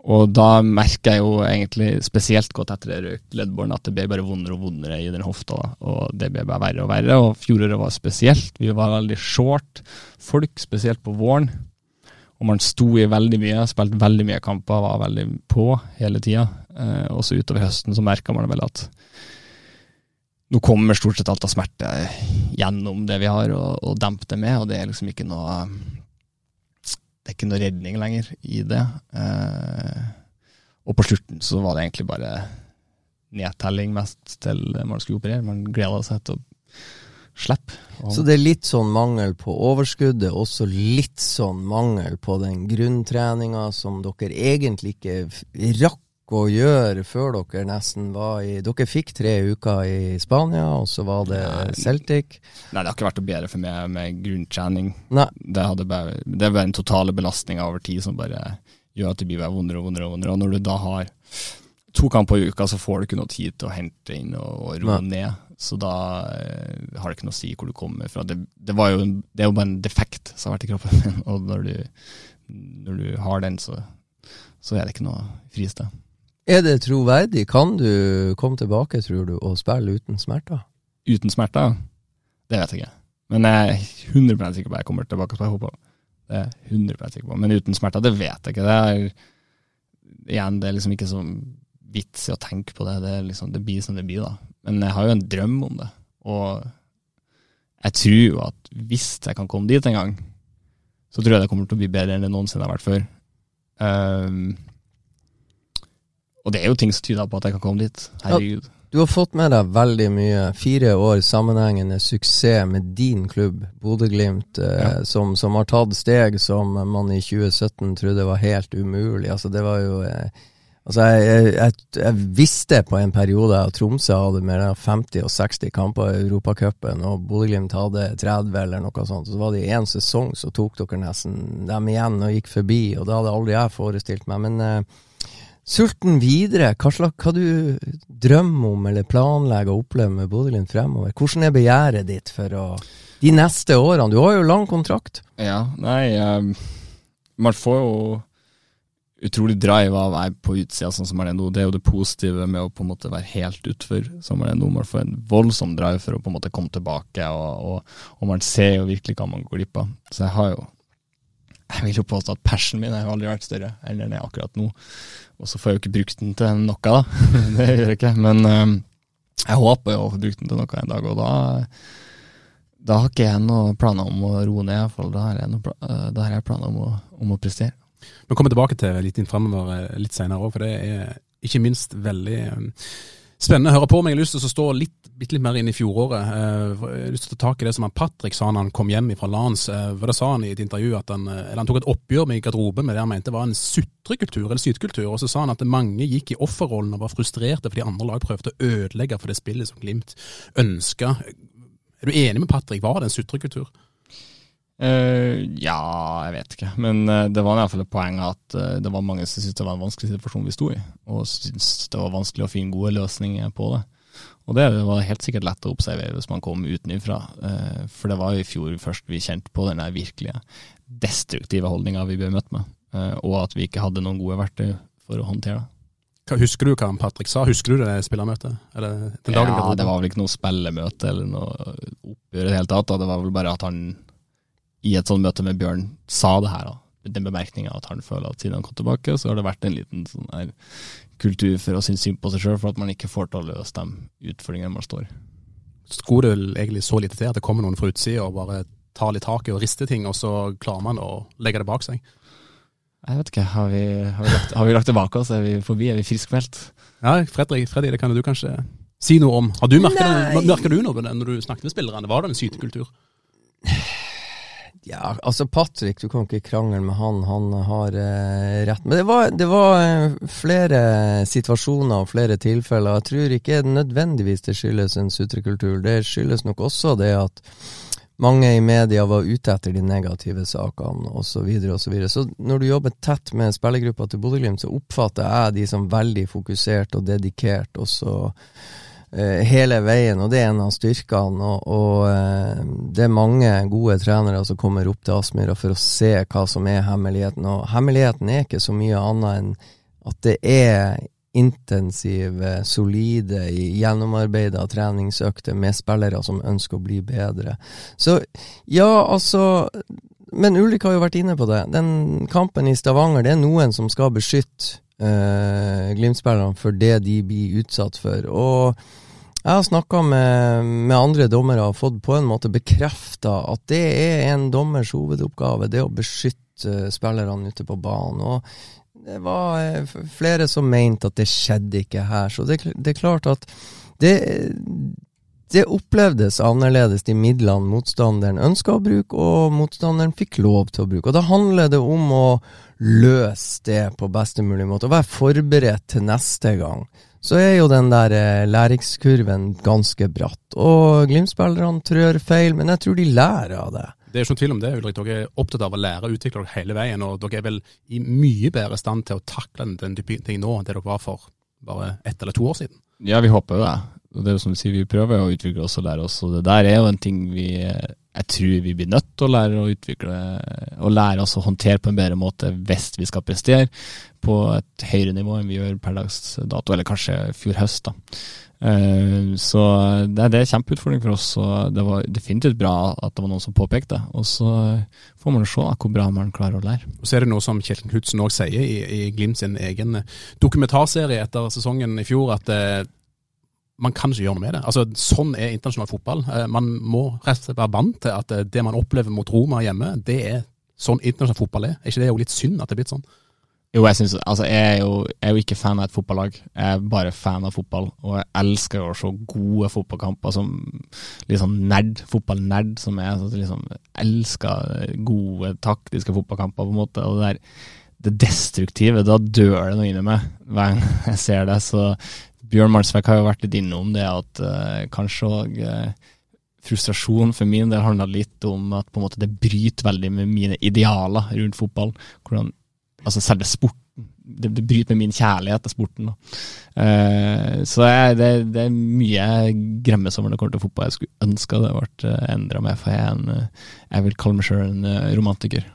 og da merker jeg jo egentlig spesielt godt etter det røykt leddbåren at det ble bare vondere og vondere i den hofta. da, Og det ble bare verre og verre. Og fjoråret var spesielt. Vi var veldig short folk, spesielt på våren. Og man sto i veldig mye, spilte veldig mye kamper, var veldig på hele tida. Eh, og så utover høsten så merka man vel at nå kommer stort sett alt av smerte gjennom det vi har, og, og dempe det med. Og det er liksom ikke noe Det er ikke noe redning lenger i det. Eh, og på slutten så var det egentlig bare nedtelling mest til man skulle operere. Man gleda seg til å slippe. Så det er litt sånn mangel på overskuddet, også litt sånn mangel på den grunntreninga som dere egentlig ikke rakk å gjøre før dere nesten var i Dere fikk tre uker i Spania, og så var det Nei. Celtic. Nei, det har ikke vært noe bedre for meg med grunntrening. Det, bare, det er bare den totale belastninga over tid som bare gjør at det blir bare vondere og vondere. Og vondere. Og når du da har to kamper i uka, så får du ikke noe tid til å hente inn og, og roe ned. Så da eh, har det ikke noe å si hvor du kommer fra. Det, det, var jo, en- det er jo bare en defekt som har vært i kroppen min, og når du, når du har den, så, så er det ikke noe fristed. Er det troverdig? Kan du komme tilbake, tror du, og spille uten smerter? Uten smerter? Det vet jeg ikke. Men jeg er 100 sikker på at jeg kommer tilbake og spille fotball. Det er jeg 100 sikker på. Men uten smerter, det vet jeg ikke. Det er, igjen, det er liksom ikke så vits i å tenke på det. Det, liksom, det blir som det blir, da. Men jeg har jo en drøm om det. Og jeg tror jo at hvis jeg kan komme dit en gang, så tror jeg det kommer til å bli bedre enn det noensinne har vært før. Ehm, og det er jo ting som tyder på at jeg kan komme dit. Herregud. Du har fått med deg veldig mye. Fire år sammenhengende suksess med din klubb, Bodø-Glimt, eh, Ja. som, som har tatt steg som man i 2017 trodde var helt umulig. Altså, det var jo eh, Altså, jeg, jeg, jeg, jeg visste på en periode at Tromsø hadde mer enn 50 og 60 kamper i Europacupen, og Bodø-Glimt hadde 30 eller noe sånt. Så var det én sesong så tok dere nesten dem igjen og gikk forbi, og det hadde aldri jeg forestilt meg. Men eh, Sulten videre, hva, slags, hva du drømmer om eller planlegger å oppleve med Bodø-Glimt fremover? Hvordan er begjæret ditt for å de neste årene? Du har jo lang kontrakt. Ja, nei um, Man får jo utrolig drive av å være på utsida sånn som man er nå. Det er jo det positive med å på en måte være helt utfor som man er nå. Man får en voldsom drive for å på en måte komme tilbake, og, og, og man ser jo virkelig hva man går glipp av. Så jeg har jo Jeg vil jo påstå at passionen min har aldri vært større enn den er akkurat nå. Og så får jeg jo ikke brukt den til noe, da. det gjør jeg ikke. Men um, jeg håper jo å få brukt den til noe en dag, og da da har ikke jeg noen planer om å roe ned, iallfall. Da har jeg, noe, eh, da har jeg planer om å, om å prestere. Vi kommer tilbake til litt inn fremover eh, litt senere òg, for det er ikke minst veldig eh, spennende å høre på. Men jeg har lyst til å stå litt, litt, litt mer inn i fjoråret. Eh, Jeg har lyst til å ta tak i det som han Patrick sa når han kom hjem fra Lans. Eh, da sa han i et intervju at han, eh, han tok et oppgjør med garderoben med det han mente var en sutrekultur, eller sytkultur. Og så sa han at mange gikk i offerrollen og var frustrerte fordi andre lag prøvde å ødelegge for det spillet som Glimt ønska. Er du enig med Patrick? Var det en sutrekultur? Eh, ja, jeg vet ikke. Men uh, det var i hvert fall et poeng at uh, det var mange som syntes det var en vanskelig situasjon vi sto i, og syntes det var vanskelig å finne gode løsninger på det. Og det var helt sikkert lett å observere hvis man kom utenfra, uh, for det var i fjor først vi kjente på den virkelige destruktive holdninga vi ble møtt med, og at vi ikke hadde noen gode verktøy for å håndtere det. Husker du hva Patrick sa? Husker du det spillermøtet? Eller den dagen Ja, det var vel ikke noe spillemøte eller noe oppgjør i det hele tatt. Det var vel bare at han i et sånt møte med Bjørn sa det her. da. den bemerkninga at han føler at siden han kom tilbake, så har det vært en liten sånn her kultur for å synes synd på seg sjøl, for at man ikke får til å løse de utfordringene man står i. Skulle det egentlig så lite til at det kommer noen fra utsida og bare tar litt tak i og rister ting, og så klarer man å legge det bak seg? Jeg vet ikke, har vi, har vi, lagt, har vi lagt det bak oss? Er vi forbi? Er vi friskmeldt? Ja, Fredrik, Fredrik, det kan du kanskje si noe om. Har du merka det, når du snakket med spillerne? Var det en sytekultur? Ja, altså Patrick, du kan ikke krangle med han. Han har eh, rett. Men det var, det var eh, flere situasjoner og flere tilfeller. Jeg tror ikke nødvendigvis det skyldes en sutrekultur. Det skyldes nok også det at mange i media var ute etter de negative sakene osv. Så, videre, og så, videre. så når du jobber tett med spillergruppa til Bodø-Glimt, så oppfatter jeg de som veldig fokusert og dedikert. og så hele veien, og det er en av styrkene. Og, og eh, det er mange gode trenere som kommer opp til Aspmyra for å se hva som er hemmeligheten. Og hemmeligheten er ikke så mye annet enn at det er intensive, solide, gjennomarbeida treningsøkter med spillere som ønsker å bli bedre. Så ja, altså Men Ulrik har jo vært inne på det. Den kampen i Stavanger, det er noen som skal beskytte uh, Glimt-spillerne for det de blir utsatt for. Og jeg har snakka med, med, andre dommere og fått på en måte bekrefta at det er en dommers hovedoppgave, det å beskytte spillerne ute på banen. Og det var eh, flere som mente at det skjedde ikke her. Så det, det er klart at det, det opplevdes annerledes de midlene motstanderen ønska å bruke, og motstanderen fikk lov til å bruke. Og Da handler det om å løse det på beste mulig måte, og være forberedt til neste gang så er jo den der eh, læringskurven ganske bratt. Og Glimt-spillerne trør feil, men jeg tror de lærer av det. Det er ikke noen tvil om det, Ulrik. Dere er opptatt av å lære og utvikle dere hele veien. Og dere er vel i mye bedre stand til å takle den type ting nå enn det dere var for bare ett eller to år siden. Ja, vi håper jo det. Og det er jo som du sier, vi prøver å utvikle oss og lære oss. Og det der er jo en ting vi jeg tror vi blir nødt til å lære å utvikle og lære oss å håndtere på en bedre måte hvis vi skal prestere på et høyere nivå enn vi gjør per dags dato, eller kanskje fjor høst. da. Uh, så det, det er en kjempeutfordring for oss, og det var definitivt bra at det var noen som påpekte. Og så får man se hvor bra man klarer å lære. Og Så er det noe som Kjelten Knutsen òg sier i, i Glimt sin egen dokumentarserie etter sesongen i fjor, at uh, man kan ikke gjøre noe med det. Altså, Sånn er internasjonal fotball. Uh, man må rett og slett være vant til at det man opplever mot Roma hjemme, det er sånn internasjonal fotball er. Er ikke det jo litt synd at det er blitt sånn? Jo, jeg, synes, altså, jeg, er jo, jeg, er jo, ikke fan av et fotballag. Jeg er bare fan av fotball. Og jeg elsker å se gode fotballkamper som liksom nerd, fotballnerd som jeg altså, liksom, elsker gode taktiske fotballkamper, på en måte. Og det der det destruktive, da dør det noe inni meg hver gang jeg ser det. Så Bjørn Marsvek har jo vært litt innom det at uh, kanskje òg uh, eh, frustrasjon for min del handla litt om at på en måte det bryter veldig med mine idealer rundt fotball. Hvordan altså selve sporten. Det, det, bryter med min kjærlighet til sporten. Uh, så jeg, det, det, er mye jeg gremmes når det kommer til fotball. Jeg skulle ønske det ble vært endra mer, for jeg, en, jeg vil kalle meg sjøl en romantiker.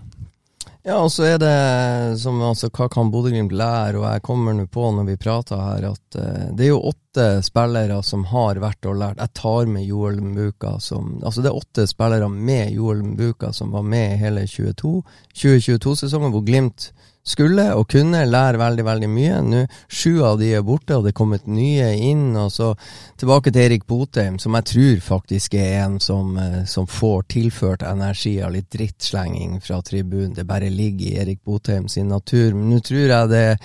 Ja, og så er det som altså, hva kan Bodø-Glimt lære, og jeg kommer nå på når vi prater her, at uh, det er jo åtte spillere som har vært og lært. Jeg tar med Joel Mbuka som Altså det er åtte spillere med Joel Mbuka som var med hele 2022-sesongen, hvor Glimt skulle og kunne lære veldig, veldig mye. Nå, Sju av de er borte, og det er kommet nye inn. og så Tilbake til Erik Botheim, som jeg tror faktisk er en som, eh, som får tilført energi av litt drittslenging fra tribunen. Det bare ligger i Erik Botheim sin natur. Men nå tror jeg det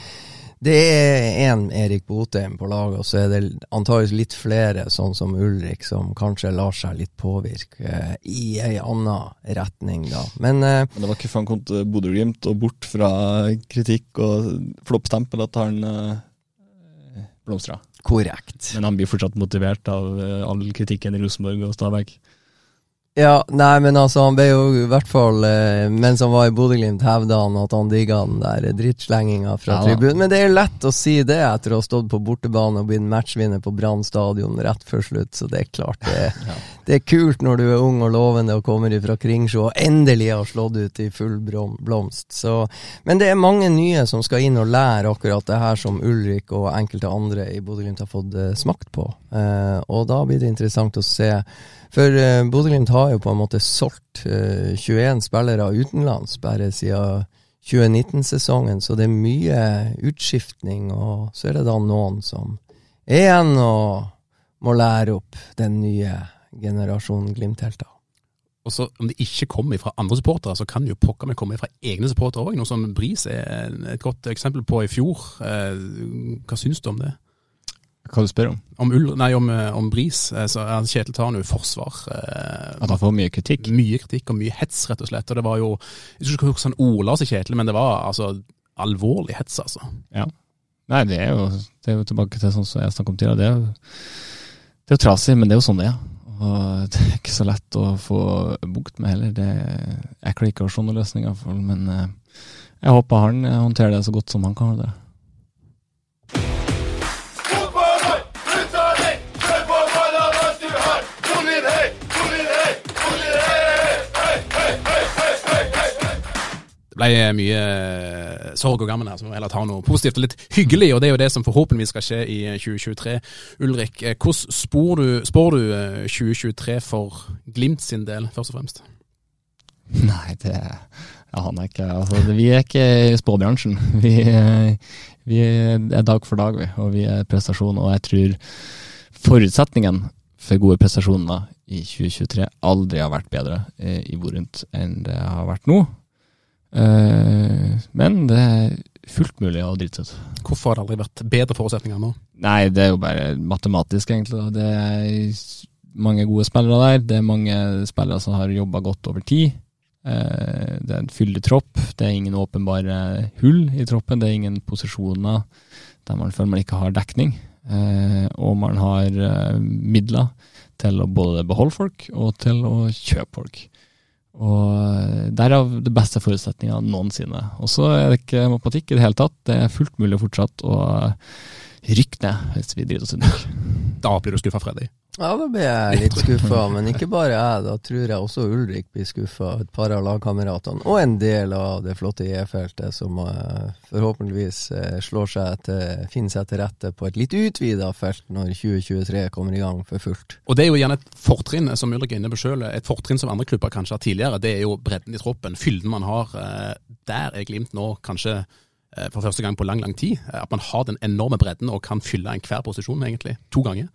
det er én Erik Botheim på laget, og så er det antageligvis litt flere, sånn som Ulrik, som kanskje lar seg litt påvirke eh, i ei anna retning, da. Men, eh, Men det var ikke før han kom til Bodø-Glimt og bort fra kritikk og floppstempel at han eh, blomstra. Korrekt. Men han blir fortsatt motivert av eh, all kritikken i Rosenborg og Stabæk. Ja, nei, men altså, han ble jo i hvert fall eh, Mens han var i Bodø-Glimt, hevda han at han digga den der drittslenginga fra ja, tribunen. Men det er lett å si det etter å ha stått på bortebane og blitt matchvinner på Brann stadion rett før slutt, så det er klart det, ja. Det, er kult når du er ung og lovende og kommer fra Kringsjå og endelig har slått ut i full blomst. Så, men det er mange nye som skal inn og lære akkurat det her som Ulrik og enkelte andre i Bodø-Glimt har fått uh, smakt på, Eh, og da blir det interessant å se for eh, Bodø-Glimt har jo på en måte solgt eh, 21 spillere utenlands bare siden 2019-sesongen, så det er mye utskiftning, og så er det da noen som er igjen og må lære opp den nye generasjonen Glimt-helter. Og så Om det ikke kommer fra andre supportere, så kan det jo pokker meg komme fra egne supportere òg. Noe som Bris er et godt eksempel på i fjor. Eh, hva syns du om det? Hva du spør om? Om, Ull, nei, om, eh, om Bris. Så Kjetil tar nå forsvar. At han får mye kritikk? Mye kritikk og mye hets, rett og slett. Og det var jo Jeg husker ikke hvordan han ordla seg, Kjetil, men det var altså alvorlig hets, altså. Ja. Nei, det er jo, det er jo tilbake til sånn som jeg snakket om tidligere. Det er jo, det er jo trasig, men det er jo sånn det er. Og det er ikke så lett å få bukt med heller. Det, jeg å se noen. Men eh, jeg håper han håndterer det så godt som han kan. det. Ble mye eh, sorg og gammen her, så vi må heller ta noe positivt og litt hyggelig. Og det er jo det som forhåpentligvis skal skje i 2023. Eh, Ulrik, eh, hvordan spår du, spår du 2023 for Glimt sin del, først og fremst? Nei, det jeg aner ikke. Altså, vi er ikke i spåbransjen. Vi, vi, er dag for dag, vi. Og vi er prestasjon. Og jeg tror forutsetningen for gode prestasjoner i 2023 aldri har vært bedre i Borund enn det har vært nå. Uh, men det er fullt mulig å drite seg ut. Hvorfor har det aldri vært bedre forutsetninger nå? Nei, det er jo bare matematisk, egentlig. Det er mange gode spillere der. Det er mange spillere som har jobba godt over tid. Uh, det er en fyldig tropp. Det er ingen åpenbare hull i troppen. Det er ingen posisjoner der man føler man ikke har dekning. Uh, og man har midler til å både beholde folk og til å kjøpe folk. Og Derav det beste forutsetningene noensinne. Og så er det ikke matematikk i det hele tatt. Det er fullt mulig fortsatt å rykke ned hvis vi driter oss ut. Da blir du skuffa, Freddy? Ja, da blir jeg litt skuffa. Men ikke bare jeg. Da tror jeg også Ulrik blir skuffa. Et par av lagkameratene. Og en del av det flotte IE-feltet som uh, forhåpentligvis uh, slår seg til, finner seg til rette på et litt utvida felt når 2023 kommer i gang for fullt. Og det er jo gjerne et fortrinn, som Ulrik er inne på sjøl. Et fortrinn som andre klubber kanskje har tidligere. Det er jo bredden i troppen. Fylden man har. Uh, der er Glimt nå kanskje for første gang på lang, lang tid. At man har den enorme bredden og kan fylle enhver posisjon, egentlig. To ganger.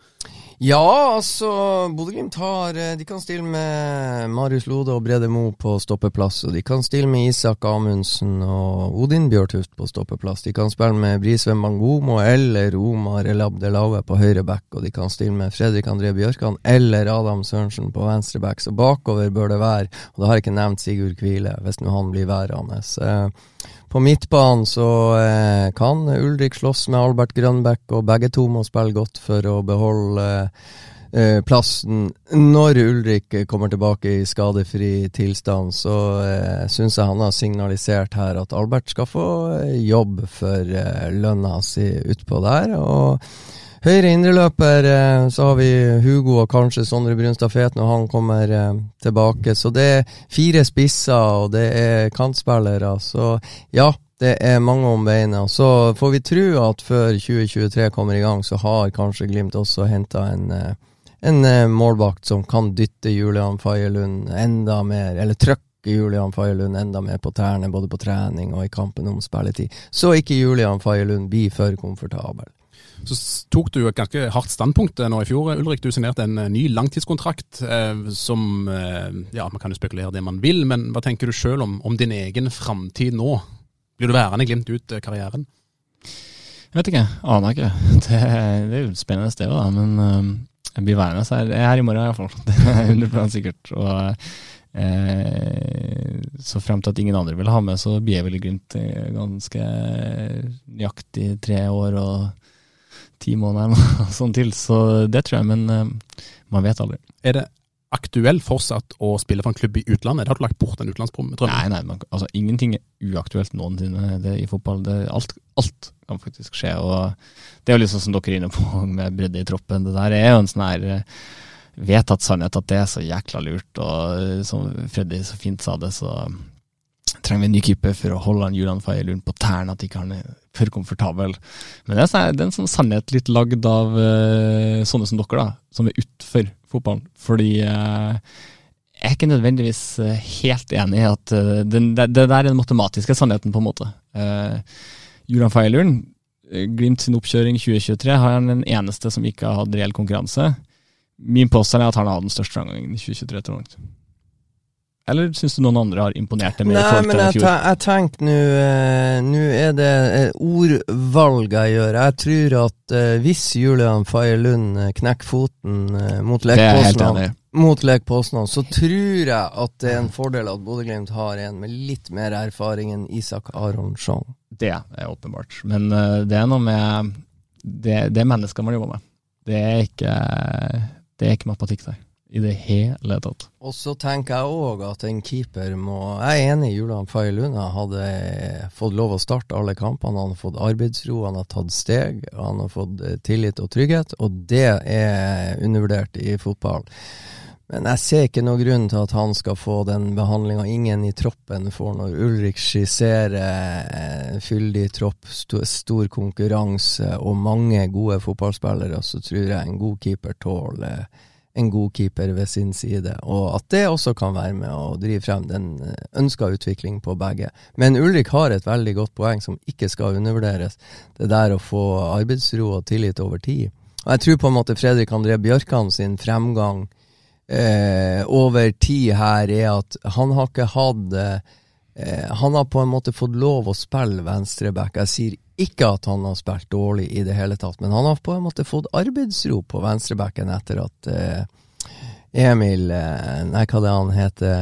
Ja, altså Bodø-Glimt eh, De kan stille med Marius Lode og Brede Mo på stoppeplass. Og de kan stille med Isak Amundsen og Odin Bjørtuft på stoppeplass. De kan spille med Brisveen Bangomo eller Omar El Abdelaue på høyre back. Og de kan stille med Fredrik André Bjørkan eller Adam Sørensen på venstre back. Så bakover bør det være, og da har jeg ikke nevnt Sigurd Kvile, hvis nå han blir værende. På midtbanen så eh, kan Ulrik slåss med Albert Grønbæk, og begge to må spille godt for å beholde eh, plassen. Når Ulrik kommer tilbake i skadefri tilstand, så eh, syns jeg han har signalisert her at Albert skal få eh, jobb for eh, lønna si utpå der. og Høyre indreløper, eh, så har vi Hugo og kanskje Sondre Brunstad Fet når han kommer eh, tilbake. Så det er fire spisser, og det er kantspillere. Så ja, det er mange om beina. Så får vi tro at før 2023 kommer i gang, så har kanskje Glimt også henta en, eh, en målvakt som kan dytte Julian Fagerlund enda mer, eller trøkke Julian Fagerlund enda mer på tærne, både på trening og i kampen om spilletid. Så ikke Julian Fagerlund blir for komfortabel. Så tok du et ganske hardt standpunkt eh, nå i fjor, Ulrik. Du signerte en eh, ny langtidskontrakt eh, som eh, Ja, man kan jo spekulere det man vil, men hva tenker du sjøl om, om, din egen framtid nå? Blir du værende Glimt ut karrieren? Jeg vet ikke, aner ikke. Det, det er jo spennende sted, da. Men jeg blir værende her. Er her i morgen iallfall. Det er 100 sikkert. Og Eh, så frem til at ingen andre vil ha med, så blir jeg vel i Glimt ganske nøyaktig tre år og ti måneder sånn til. Så det tror jeg, men uh, man vet aldri. Er det aktuelt fortsatt å spille for en klubb i utlandet? Har du lagt bort den utenlandsdrømmen? Nei, nei man, altså, ingenting er uaktuelt noensinne det i fotball. Det, alt, alt, kan faktisk skje. og Det er jo liksom som dere er inne på med bredde i troppen. Det der er jo en sånn her eh, vedtatt sannhet at det er så jækla lurt. Og eh, som Freddy så fint sa det, så trenger vi en ny keeper for å holde han Julian Faye på tærne, at ikke han er for komfortabel. Men det er, sånn, en sånn sannhet litt lagd av uh, sånne som dere, da, som er utfor fotballen. Fordi uh, jeg er ikke nødvendigvis eh, helt enig i at eh, den, det, det der er den matematiske sannheten, på en måte. Uh, Julian Feilern, Glimt sin oppkjøring 2023, har han den eneste som ikke har hatt reell konkurranse. Min påstand er at han har den største framgangen i 2023. tror jeg. Eller syns du noen andre har imponert deg mer Nei, men jeg, te- jeg tenker nå eh, Nå er det eh, ordvalg jeg gjør. Jeg tror at eh, hvis Julian Faye Lund knekker foten mot i. mot Poznan, så tror jeg at det er en fordel at Bodø-Glimt har en med litt mer erfaring enn Isak Aronsson. Det er åpenbart. Men det er noe med det, det er mennesker man jobber med. Det er ikke, det er ikke matematikk der. I det hele tatt. Og så tenker jeg òg at en keeper må Jeg er enig, i Julian Faye Lund hadde fått lov å starte alle kampene. Han har fått arbeidsro, han har tatt steg, han har fått eh, tillit og trygghet, og det er undervurdert i fotball. Men jeg ser ikke noen grunn til at han skal få den behandlinga ingen i troppen får når Ulrik skisserer eh, fyldig tropp, stor konkurranse og mange gode fotballspillere, så tror jeg en god keeper tåler en god keeper ved sin side, og at det også kan være med å drive frem den eh, ønska utvikling på begge. Men Ulrik har et veldig godt poeng som ikke skal undervurderes. Det der å få arbeidsro og tillit over tid. Og jeg tror på en måte Fredrik André Bjørkan sin fremgang eh, over tid her er at han har ikke hatt eh, Han har på en måte fått lov å spille venstreback. Jeg sier ikke at han har spilt dårlig i det hele tatt, men han har på en måte fått arbeidsro på venstrebacken etter at eh, Emil eh, Nei, hva det han heter?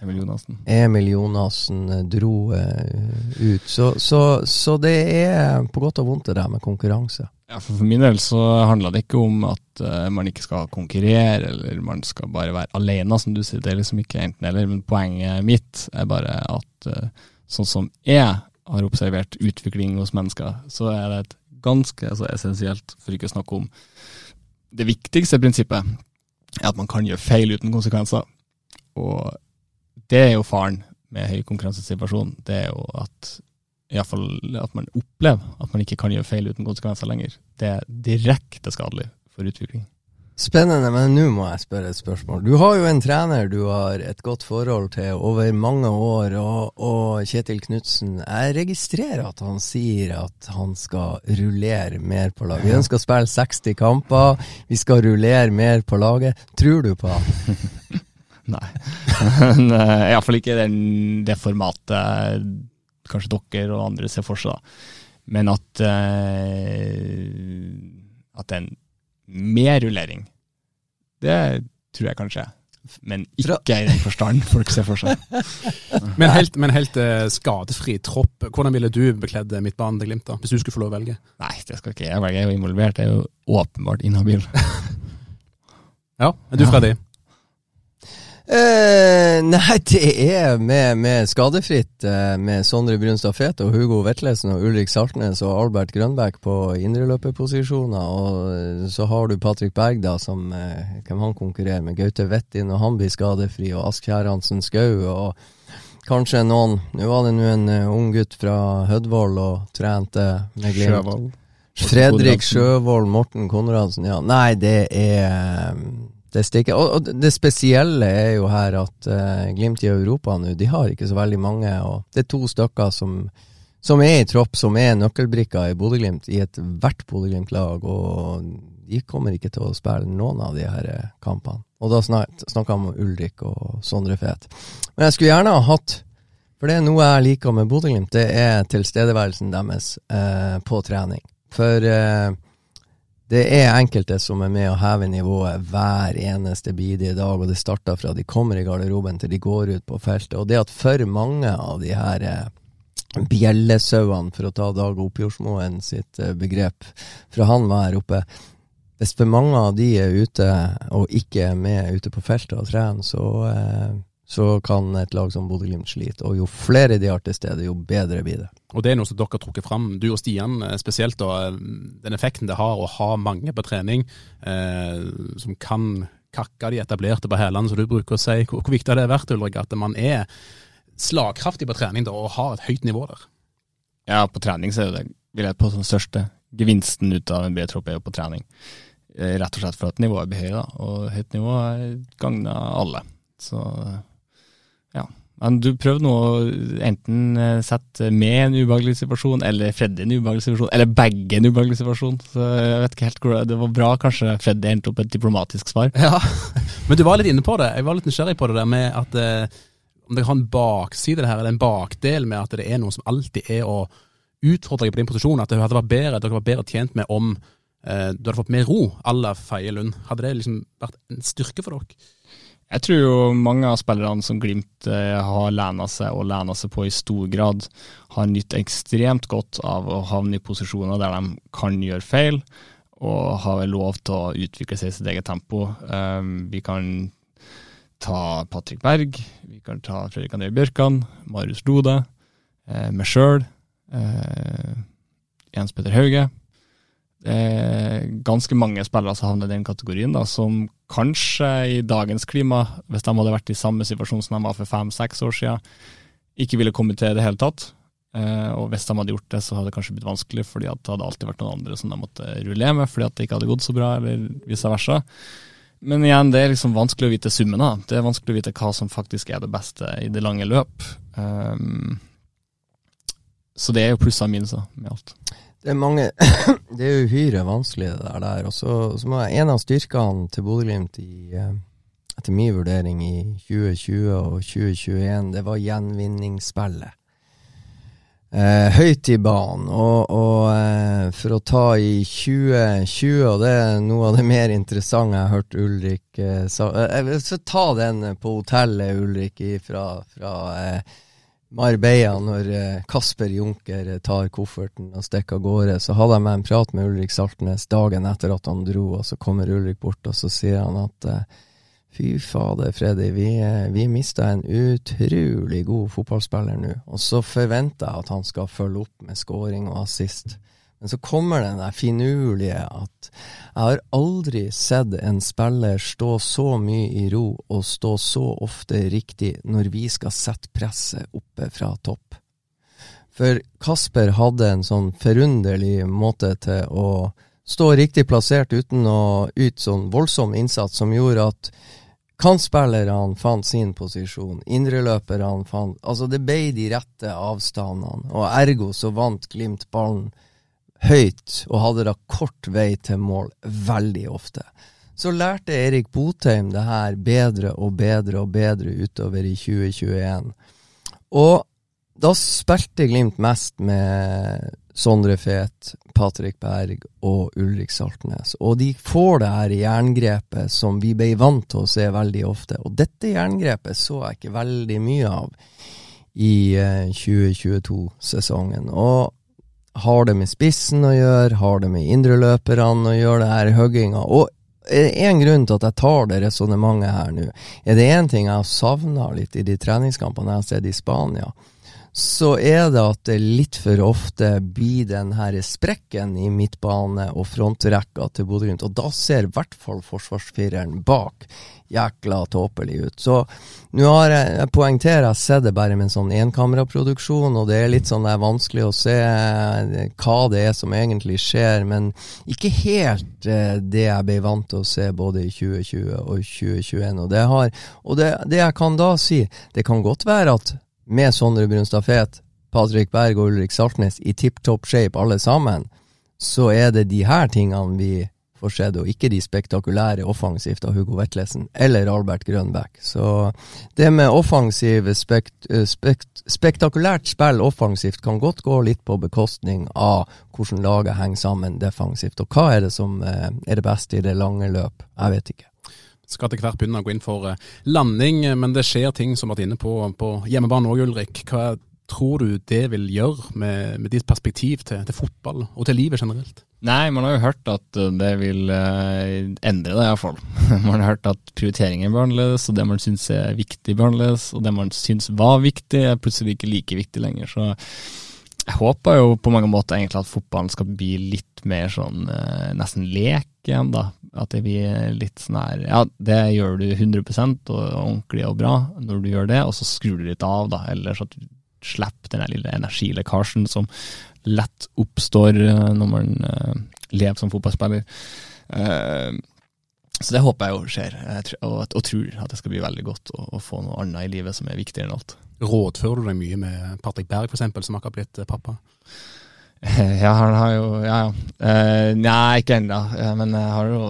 Emil Jonassen. Emil Jonassen eh, dro ut. Så, så, så det er på godt og vondt det der med konkurranse. Ja, for, for min del så handler det ikke om at man ikke skal konkurrere, eller man skal bare være alene, som du sier. Det er liksom ikke enten eller. Men poenget mitt er bare at sånn som jeg har observert utvikling hos mennesker, så er det et ganske altså, essensielt, for ikke å snakke om det viktigste prinsippet, er at man kan gjøre feil uten konsekvenser. Og det er jo faren med høy konkurransesituasjon. Det er jo at iallfall at man opplever at man ikke kan gjøre feil uten konsekvenser lenger. Det er direkte skadelig for utvikling. Spennende, men nå må jeg spørre et spørsmål. Du har jo en trener du har et godt forhold til over mange år, og, og Kjetil Knutsen. Jeg registrerer at han sier at han skal rullere mer på laget. Vi ønsker å spille 60 kamper, vi skal rullere mer på laget. Tror du på han? Nei. Uh, iallfall ikke den, det formatet kanskje dere og andre ser for seg, da. Men at, uh, at det mer rullering, det tror jeg kanskje. Men ikke i den forstand folk ser for seg. Men helt, men helt uh, skadefri tropp, hvordan ville du bekledd midtbanen til Glimt, da, hvis du skulle få lov å velge? Nei, det skal ikke jeg velge. Jeg er jo involvert. Jeg er jo åpenbart inhabil. Ja, er du Freddy? Eh, nei, det er med, med skadefritt eh, med Sondre Brunstad Fete og Hugo Vetlesen og Ulrik Saltnes og Albert Grønbæk på indreløperposisjoner. Og eh, så har du Patrick Berg, da, som eh, Hvem han konkurrerer med? Gaute Wettin, og han blir skadefri, og Askjær Hansen Skau. og Kanskje noen Nå var det nå en uh, ung gutt fra Hødvold og trente med Glimt. Sjøvold. Fredrik Sjøvold, Morten Konradsen, ja. Nei, det er det stikker. Og, og det spesielle er jo her at uh, Glimt i Europa nå, de har ikke så veldig mange. Og det er to stykker som, som er i tropp, som er nøkkelbrikker i Bodø-Glimt, i ethvert Bodø-Glimt-lag. Og de kommer ikke til å spille noen av de her eh, kampene. Og da snakka jeg om Ulrik og Sondre Fet. Men jeg skulle gjerne ha hatt For det er noe jeg liker med Bodø-Glimt, det er tilstedeværelsen deres eh, på trening. For eh, det er enkelte som er med å heve nivået hver eneste bidige dag, og det starter fra de kommer i garderoben til de går ut på feltet. Og det at for mange av de her eh, bjellesauene, for å ta Dag Oppjordsmoen sitt eh, begrep, fra han var her oppe Hvis for mange av de er ute og ikke er med ute på feltet og trener, så, eh, så kan et lag som Bodø-Glimt slite. Og jo flere de har til stede, jo bedre blir det. Og det er noe som dere har trukket fram, du og Stian eh, spesielt, da, eh, den effekten det har å ha mange på trening eh, som kan kakke de etablerte på hælene, som du bruker å si. Hvor, hvor viktig har det vært, Ulrik, at man er slagkraftig på trening da, og har et høyt nivå der? Ja, på trening så er det, vil jeg på den største gevinsten ut av en B-tropp er jo på trening. Eh, Rett og slett for at nivået blir høyt. Og høyt nivå gagner alle. Så. Men du prøvde nå å enten eh, sette med en ubehagelig situasjon, eller Freddy en ubehagelig situasjon, eller begge en ubehagelig situasjon. Så jeg vet ikke helt hvor Det var bra kanskje Freddy endte opp et diplomatisk svar. Ja, men du var litt inne på det. Jeg var litt nysgjerrig på det der med at eh, om det har en bakside det her, eller en bakdel med at det er noe som alltid er å utfordre deg på din posisjon. At det hadde vært bedre, dere var bedre tjent med om eh, du hadde fått mer ro à la Feie Lund. Hadde det liksom vært en styrke for dere? Jeg tror jo mange av spillerne som Glimt eh, har lena seg og lena seg på i stor grad, har nytt ekstremt godt av å havne i posisjoner der de kan gjøre feil, og har lov til å utvikle seg i sitt eget tempo. Um, vi kan ta Patrick Berg, vi kan ta Fredrik André Bjørkan, Marius Lode, eh, meg sjøl, eh, Jens Petter Hauge eh, ganske mange spillere som havner i den kategorien, da, som kanskje i dagens klima, hvis de hadde vært i samme situasjon som de var for fem-seks år siden, ikke ville kommet til i det hele tatt. Eh, og hvis de hadde gjort det, så hadde det kanskje blitt vanskelig, fordi det hadde alltid vært noen andre som de måtte rullere med, fordi det ikke hadde gått så bra, eller vice versa. Men igjen, det er liksom vanskelig å vite summen. da. Det er vanskelig å vite hva som faktisk er det beste i det lange løp. Um, så det er jo plusser og minuser med alt. Det er mange Det er uhyre vanskelig, det der. der. Og så må En av styrkene til Bodø-Glimt eh, etter min vurdering i 2020 og 2021, det var gjenvinningsspillet. Eh, høyt i banen. Og, og eh, for å ta i 2020, og det er noe av det mer interessante jeg har hørt Ulrik eh, sa eh, Jeg vil ta den på hotellet, Ulrik, fra, fra eh, Marbella, når eh, Kasper Junker eh, tar kofferten og stikker av gårde, så hadde jeg med en prat med Ulrik Saltnes dagen etter at han dro, og så kommer Ulrik bort og så sier han at eh, fy fader, Freddy, vi, vi mista en utrolig god fotballspiller nå, og så forventer jeg at han skal følge opp med scoring og assist. Men så kommer den der finurlige at jeg har aldri sett en spiller stå så mye i ro og stå så ofte riktig når vi skal sette presset oppe fra topp. For Kasper hadde en sånn forunderlig måte til å stå riktig plassert uten å yte sånn voldsom innsats som gjorde at kantspillerne fant sin posisjon, indreløperne fant Altså, det ble de rette avstandene, og ergo så vant Glimt ballen høyt og hadde da kort vei til mål veldig ofte. Så lærte Erik Botheim det her bedre og bedre og bedre utover i 2021. Og da spilte Glimt mest med Sondre Fet, Patrick Berg og Ulrik Saltnes. Og de får det her jerngrepet som vi ble vant til å se veldig ofte. Og dette jerngrepet så jeg ikke veldig mye av i 2022-sesongen. Eh, og har det med spissen å gjøre? Har det med indreløperne å gjøre, det her hugginga? Og er det én grunn til at jeg tar det resonnementet her nå? Er det én ting jeg savna litt i de treningskampene jeg har sett i Spania, så er det at det litt for ofte blir den her sprekken i midtbane og frontrekka til Bodø-Glimt, og da ser i hvert fall forsvarsfireren bak jækla tåpelig ut. Så nå har jeg, jeg poengterer, jeg ser det bare med en sånn enkameraproduksjon, og det er litt sånn det er vanskelig å se eh, hva det er som egentlig skjer, men ikke helt eh, det jeg ble vant til å se både i 2020 og 2021. Og det, har, og det, det jeg kan da si, det kan godt være at med Sondre Brunstad Fet, Patrick Berg og Ulrik Saltnes i tipp topp shape alle sammen, så er det de her tingene vi får se, og ikke de spektakulære offensivt av Hugo Vetlesen eller Albert Grønbæk. Så det med offensiv spekt, eh, spekt, spektakulært spill offensivt kan godt gå litt på bekostning av hvordan laget henger sammen defensivt. Og hva er det som eh, er det beste i det lange løp? Jeg vet ikke skal etter hvert begynne å gå inn for eh, landing, eh, men det skjer ting som har vært inne på på hjemmebane òg, Ulrik. Hva tror du det vil gjøre med, med ditt perspektiv til, til, fotball og til livet generelt? Nei, man har jo hørt at eh, det vil endre det, iallfall. man har hørt at prioriteringer blir annerledes, og det man syns er viktig blir annerledes, og det man syns var viktig, er plutselig ikke like viktig lenger. Så jeg håper jo på mange måter egentlig at fotballen skal bli litt mer sånn nesten lek igjen, da. At det blir litt sånn her Ja, det gjør du 100% og ordentlig og bra når du gjør det, og så skrur du litt av, da. Ellers at du slipper den lille energilekkasjen som lett oppstår eh, når man uh, lever som fotballspiller. Uh, Så det håper jeg jo skjer, og, og tror at det skal bli veldig godt å, å få noe annet i livet som er viktigere enn alt. Rådfører du deg mye med Patrick Berg, eksempel, som akkurat blitt pappa? Ja, han har jo Ja, ja. Uh, nei, ikke ennå. Ja, men jeg har jo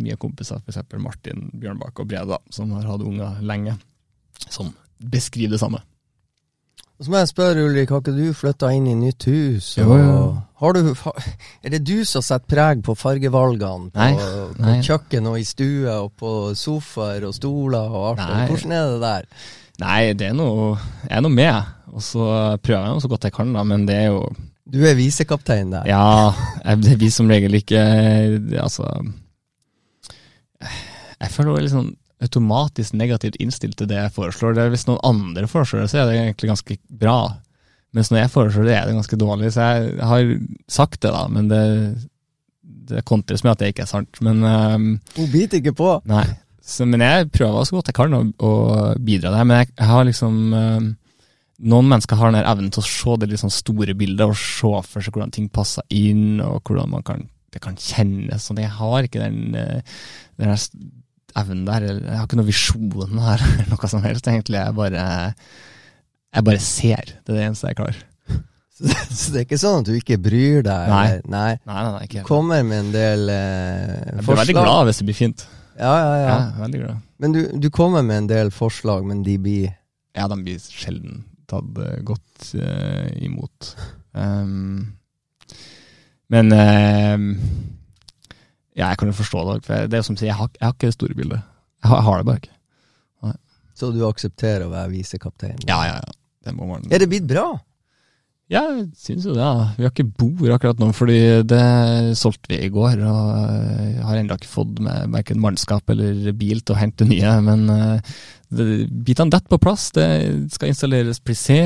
mye kompiser, f.eks. Martin Bjørnbakk og Breda, som har hatt unger lenge, som beskriver det samme. Så må jeg spørre, Ulrik, har ikke du flytta inn i nytt hus? Og- jo. Har du, er det du som setter preg på fargevalgene? På, Nei, på kjøkken og i stue og på sofaer og stoler og alt? Nei. Hvordan er det der? Nei, det er noe Jeg er noe med, og så prøver jeg jo så godt jeg kan, da, men det er jo Du er visekaptein der. Ja, det blir som regel ikke Altså Jeg føler meg litt sånn automatisk negativt innstilt til det jeg foreslår. Det er Hvis noen andre foreslår det, så er det egentlig ganske bra. Mens når jeg foreslår det, er det ganske dårlig. Så jeg har sagt det, da, men det, det kontres med at det ikke er sant. Men um, Hun biter ikke på. Nei. Så, men jeg prøver så godt jeg kan å, å bidra der. Men jeg, jeg har liksom eh, Noen mennesker har den evnen til å se det sånn store bildet, og se for seg hvordan ting passer inn, og hvordan man kan, det kan kjennes. Sånn. Jeg har ikke den, eh, den evnen der. Jeg har ikke noen visjon her, eller noe som helst, egentlig. Jeg bare, jeg bare ser. Det er det eneste jeg klarer. Så, det er ikke sånn at du ikke bryr deg? Nei. Nei. Nei, nei, nei, helt. Kommer med en del eh, Jeg blir veldig glad hvis det blir fint. Ja, ja, ja. Ja, veldig glad. Men du, du kommer med en del forslag, men de blir Ja, de blir sjelden tatt eh, godt uh, imot. Um, men um, ja, jeg kan jo forstå det. For det er som sier, jeg har, jeg har ikke det store bildet. Jeg har, jeg har det bare ikke. Så du aksepterer å være visekaptein? Ja, ja, ja. Det må man. Er det blitt bra? Ja, jeg syns jo det. Ja. Vi har ikke bord akkurat nå, fordi det solgte vi i går. Og har ennå ikke fått med verken mannskap eller bil til å hente nye. Men eh, bitene detter på plass. Det skal installeres plissé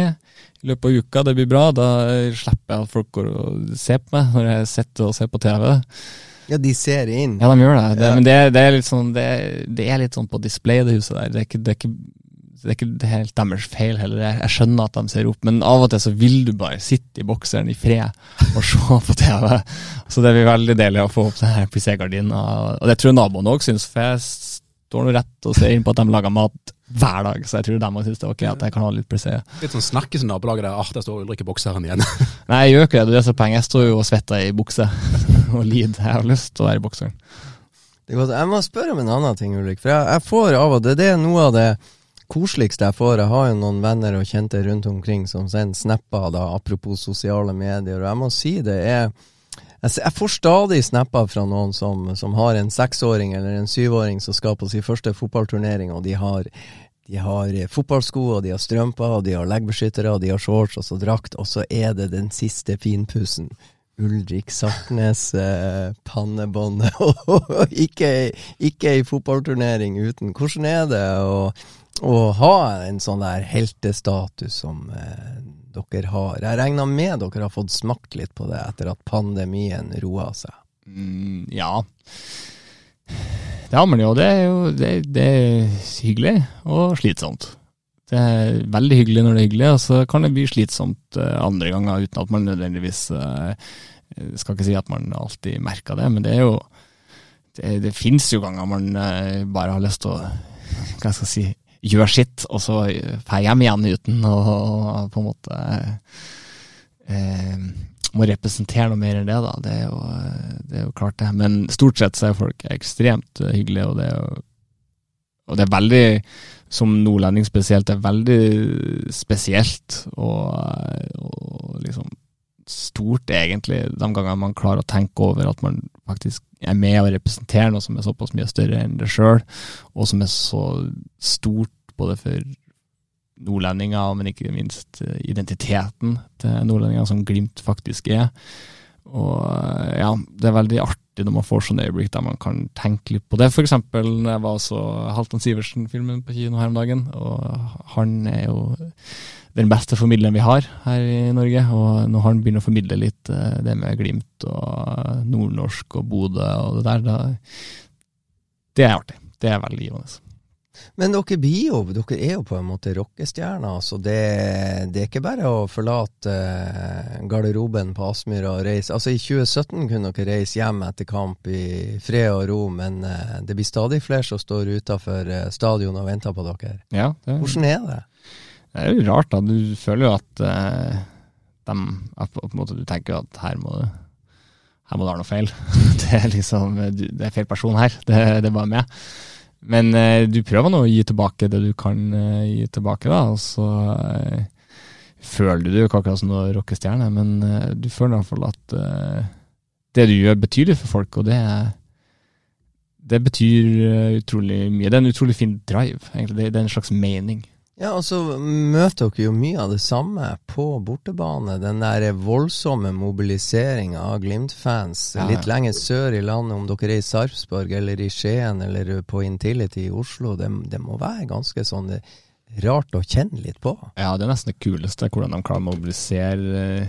i løpet av uka. Det blir bra. Da slipper jeg at folk går og ser på meg når jeg sitter og ser på TV. Ja, de ser inn. Ja, de gjør det. det Ja. Men det, det, er litt sånn, det, det er litt sånn på display, det huset der. Det er ikke, det er ikke, det er ikke helt deres feil heller. Jeg, jeg skjønner at de ser opp, men av og til så vil du bare sitte i bokseren i fred og se på TV. Så det blir veldig deilig å få opp denne plissé-gardina. Og det tror jeg naboen òg syns, for jeg står nå rett og ser inn på at de lager mat hver dag, så jeg tror de òg syns det er ok at jeg kan ha litt plissé. Litt sånn snakkes i nabolaget der. Ah, der står Ulrik i bokseren igjen. Nei, jeg gjør ikke det, det er det som er poenget. Jeg står jo og svetter i bukse og lider. Jeg har lyst til å være i bokseren. Er. Jeg må spørre om en annen ting, Ulrik. For jeg, jeg får av og til Det er noe av det koseligste jeg får. Jeg har jo noen venner og kjente rundt omkring som sender snapper, da, apropos sosiale medier. Og jeg må si det er Jeg, får stadig snapper fra noen som, som har en seksåring eller en syvåring som skal på sin første fotballturnering, og de har de har fotballsko, og de har strømper, og de har leggbeskyttere, og de har shorts og så drakt, og så er det den siste finpussen. Ulrik Sartnes, eh, pannebåndet, ikke, ikke ei fotballturnering uten. Hvordan er det å, å ha en sånn der heltestatus som eh, dere har? Jeg regner med dere har fått smakt litt på det etter at pandemien roa seg. Mm, ja. Det har man jo. Det er jo det, det er hyggelig og slitsomt. Det er veldig hyggelig når det er hyggelig, og så kan det bli slitsomt eh, andre ganger uten at man nødvendigvis eh, Skal ikke si at man alltid merker det, men det er jo Det, det fins jo ganger man eh, bare har lyst til å Hva skal jeg si gjøre sitt, og så dra hjem igjen uten å på en måte eh, må representere noe mer enn det, da. Det er, jo, det er jo klart, det. Men stort sett så er folk ekstremt hyggelige, og det er jo Og det er veldig, som nordlending spesielt, det er veldig spesielt og, og liksom stort, egentlig, de gangene man klarer å tenke over at man faktisk er med og representerer noe som er såpass mye større enn det sjøl, og som er så stort både for nordlendinger, men ikke minst eh, identiteten til nordlendinger, som Glimt faktisk er. Og eh, ja, det er veldig artig når man får sånne øyeblikk der man kan tenke litt på det. Eksempel når jeg var så Halvdan Sivertsen-filmen på kino her om dagen, og han er jo den beste formidleren vi har her i Norge. Og når han begynner å formidle litt eh, det med Glimt og nordnorsk og Bodø og det der, da Det er artig. Det er veldig givende. Men dere blir jo, dere er jo på en måte rockestjerner, så det, det er ikke bare å forlate eh, garderoben på Aspmyra og reise. Altså I 2017 kunne dere reise hjem etter kamp i fred og ro, men eh, det blir stadig flere som står utafor eh, stadion og venter på dere. Ja, det, Hvordan er det? det er jo rart, da. Du føler jo at uh, dem, at på en måte du tenker at her må du her må det være noe feil. Det er liksom, du- det er feil person her. Det, det er bare meg. Men eh, du prøver nå å gi tilbake det du kan eh, gi tilbake, da. Og så eh, føler du det jo ikke akkurat som noen rockestjerne, men du føler i hvert fall at det du gjør, betyr litt for folk, og det det betyr utrolig mye. Det er en utrolig fin drive, egentlig. Det, det er en slags mening. Ja, og så møter dere jo mye av det samme på bortebane. Den der voldsomme mobiliseringa av Glimt-fans Ja. litt lenger sør i landet, om dere er i Sarpsborg eller i Skien eller på Intility i Oslo. Det, det må være ganske sånn rart å kjenne litt på. Ja, det er nesten det kuleste, hvordan de klarer å mobilisere eh,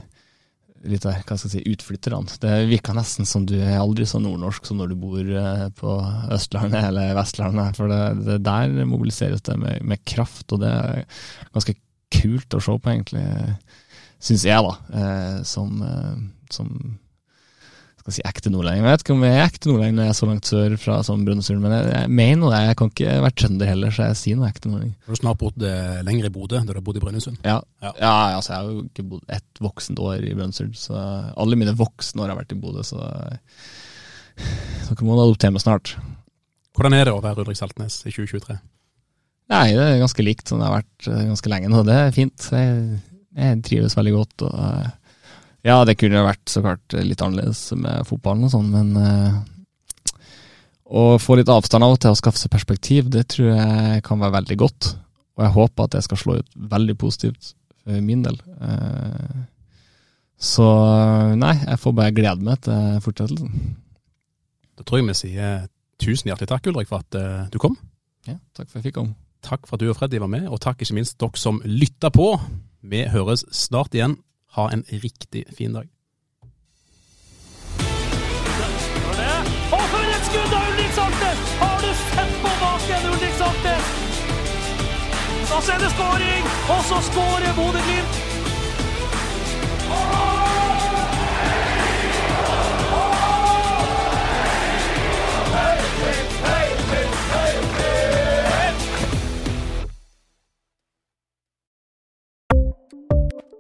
litt der, hva skal jeg si, utflytterne. Det virker nesten som du er aldri så nordnorsk som når du bor eh, på Østlandet eller Vestlandet. For det, det der mobiliseres det med, med kraft, og det er ganske kult å se på, egentlig. Syns jeg, da. Eh, som, eh, som skal si ekte nordlending. Jeg vet ikke om jeg er ekte nordlending når jeg er så langt sør fra som Brønnøysund, men jeg, jeg mener det. Jeg kan ikke være trønder heller, så jeg sier noe ekte nordlending. Du har snart bodd eh, lenger i Bodø, da du har bodd i Brønnøysund. Ja. Ja. Ja. altså jeg har jo ikke bodd ett voksent år i Brønnøysund, så alle mine voksne år har vært i Bodø, så dere må adoptere meg snart. Hvordan er det å være Ulrik Saltnes i 2023? Nei, det er ganske likt som det har vært eh, ganske lenge nå. Det er fint. Jeg, jeg trives veldig godt. Og, eh, ja, det kunne vært så klart litt annerledes med fotballen og sånn, men uh, å få litt avstand av og til og skaffe seg perspektiv, det tror jeg kan være veldig godt. Og jeg håper at det skal slå ut veldig positivt for min del. Uh, så nei, jeg får bare glede meg til fortsettelsen. Da tror jeg vi sier tusen hjertelig takk, Ulrik, for at uh, du kom. Ja, takk for at jeg fikk komme. Takk for at du og Freddy var med, og takk ikke minst dere som lytta på. Vi høres snart igjen. Ha en riktig fin dag. Og? Så er det skåring, og så skårer Bodø-Glimt.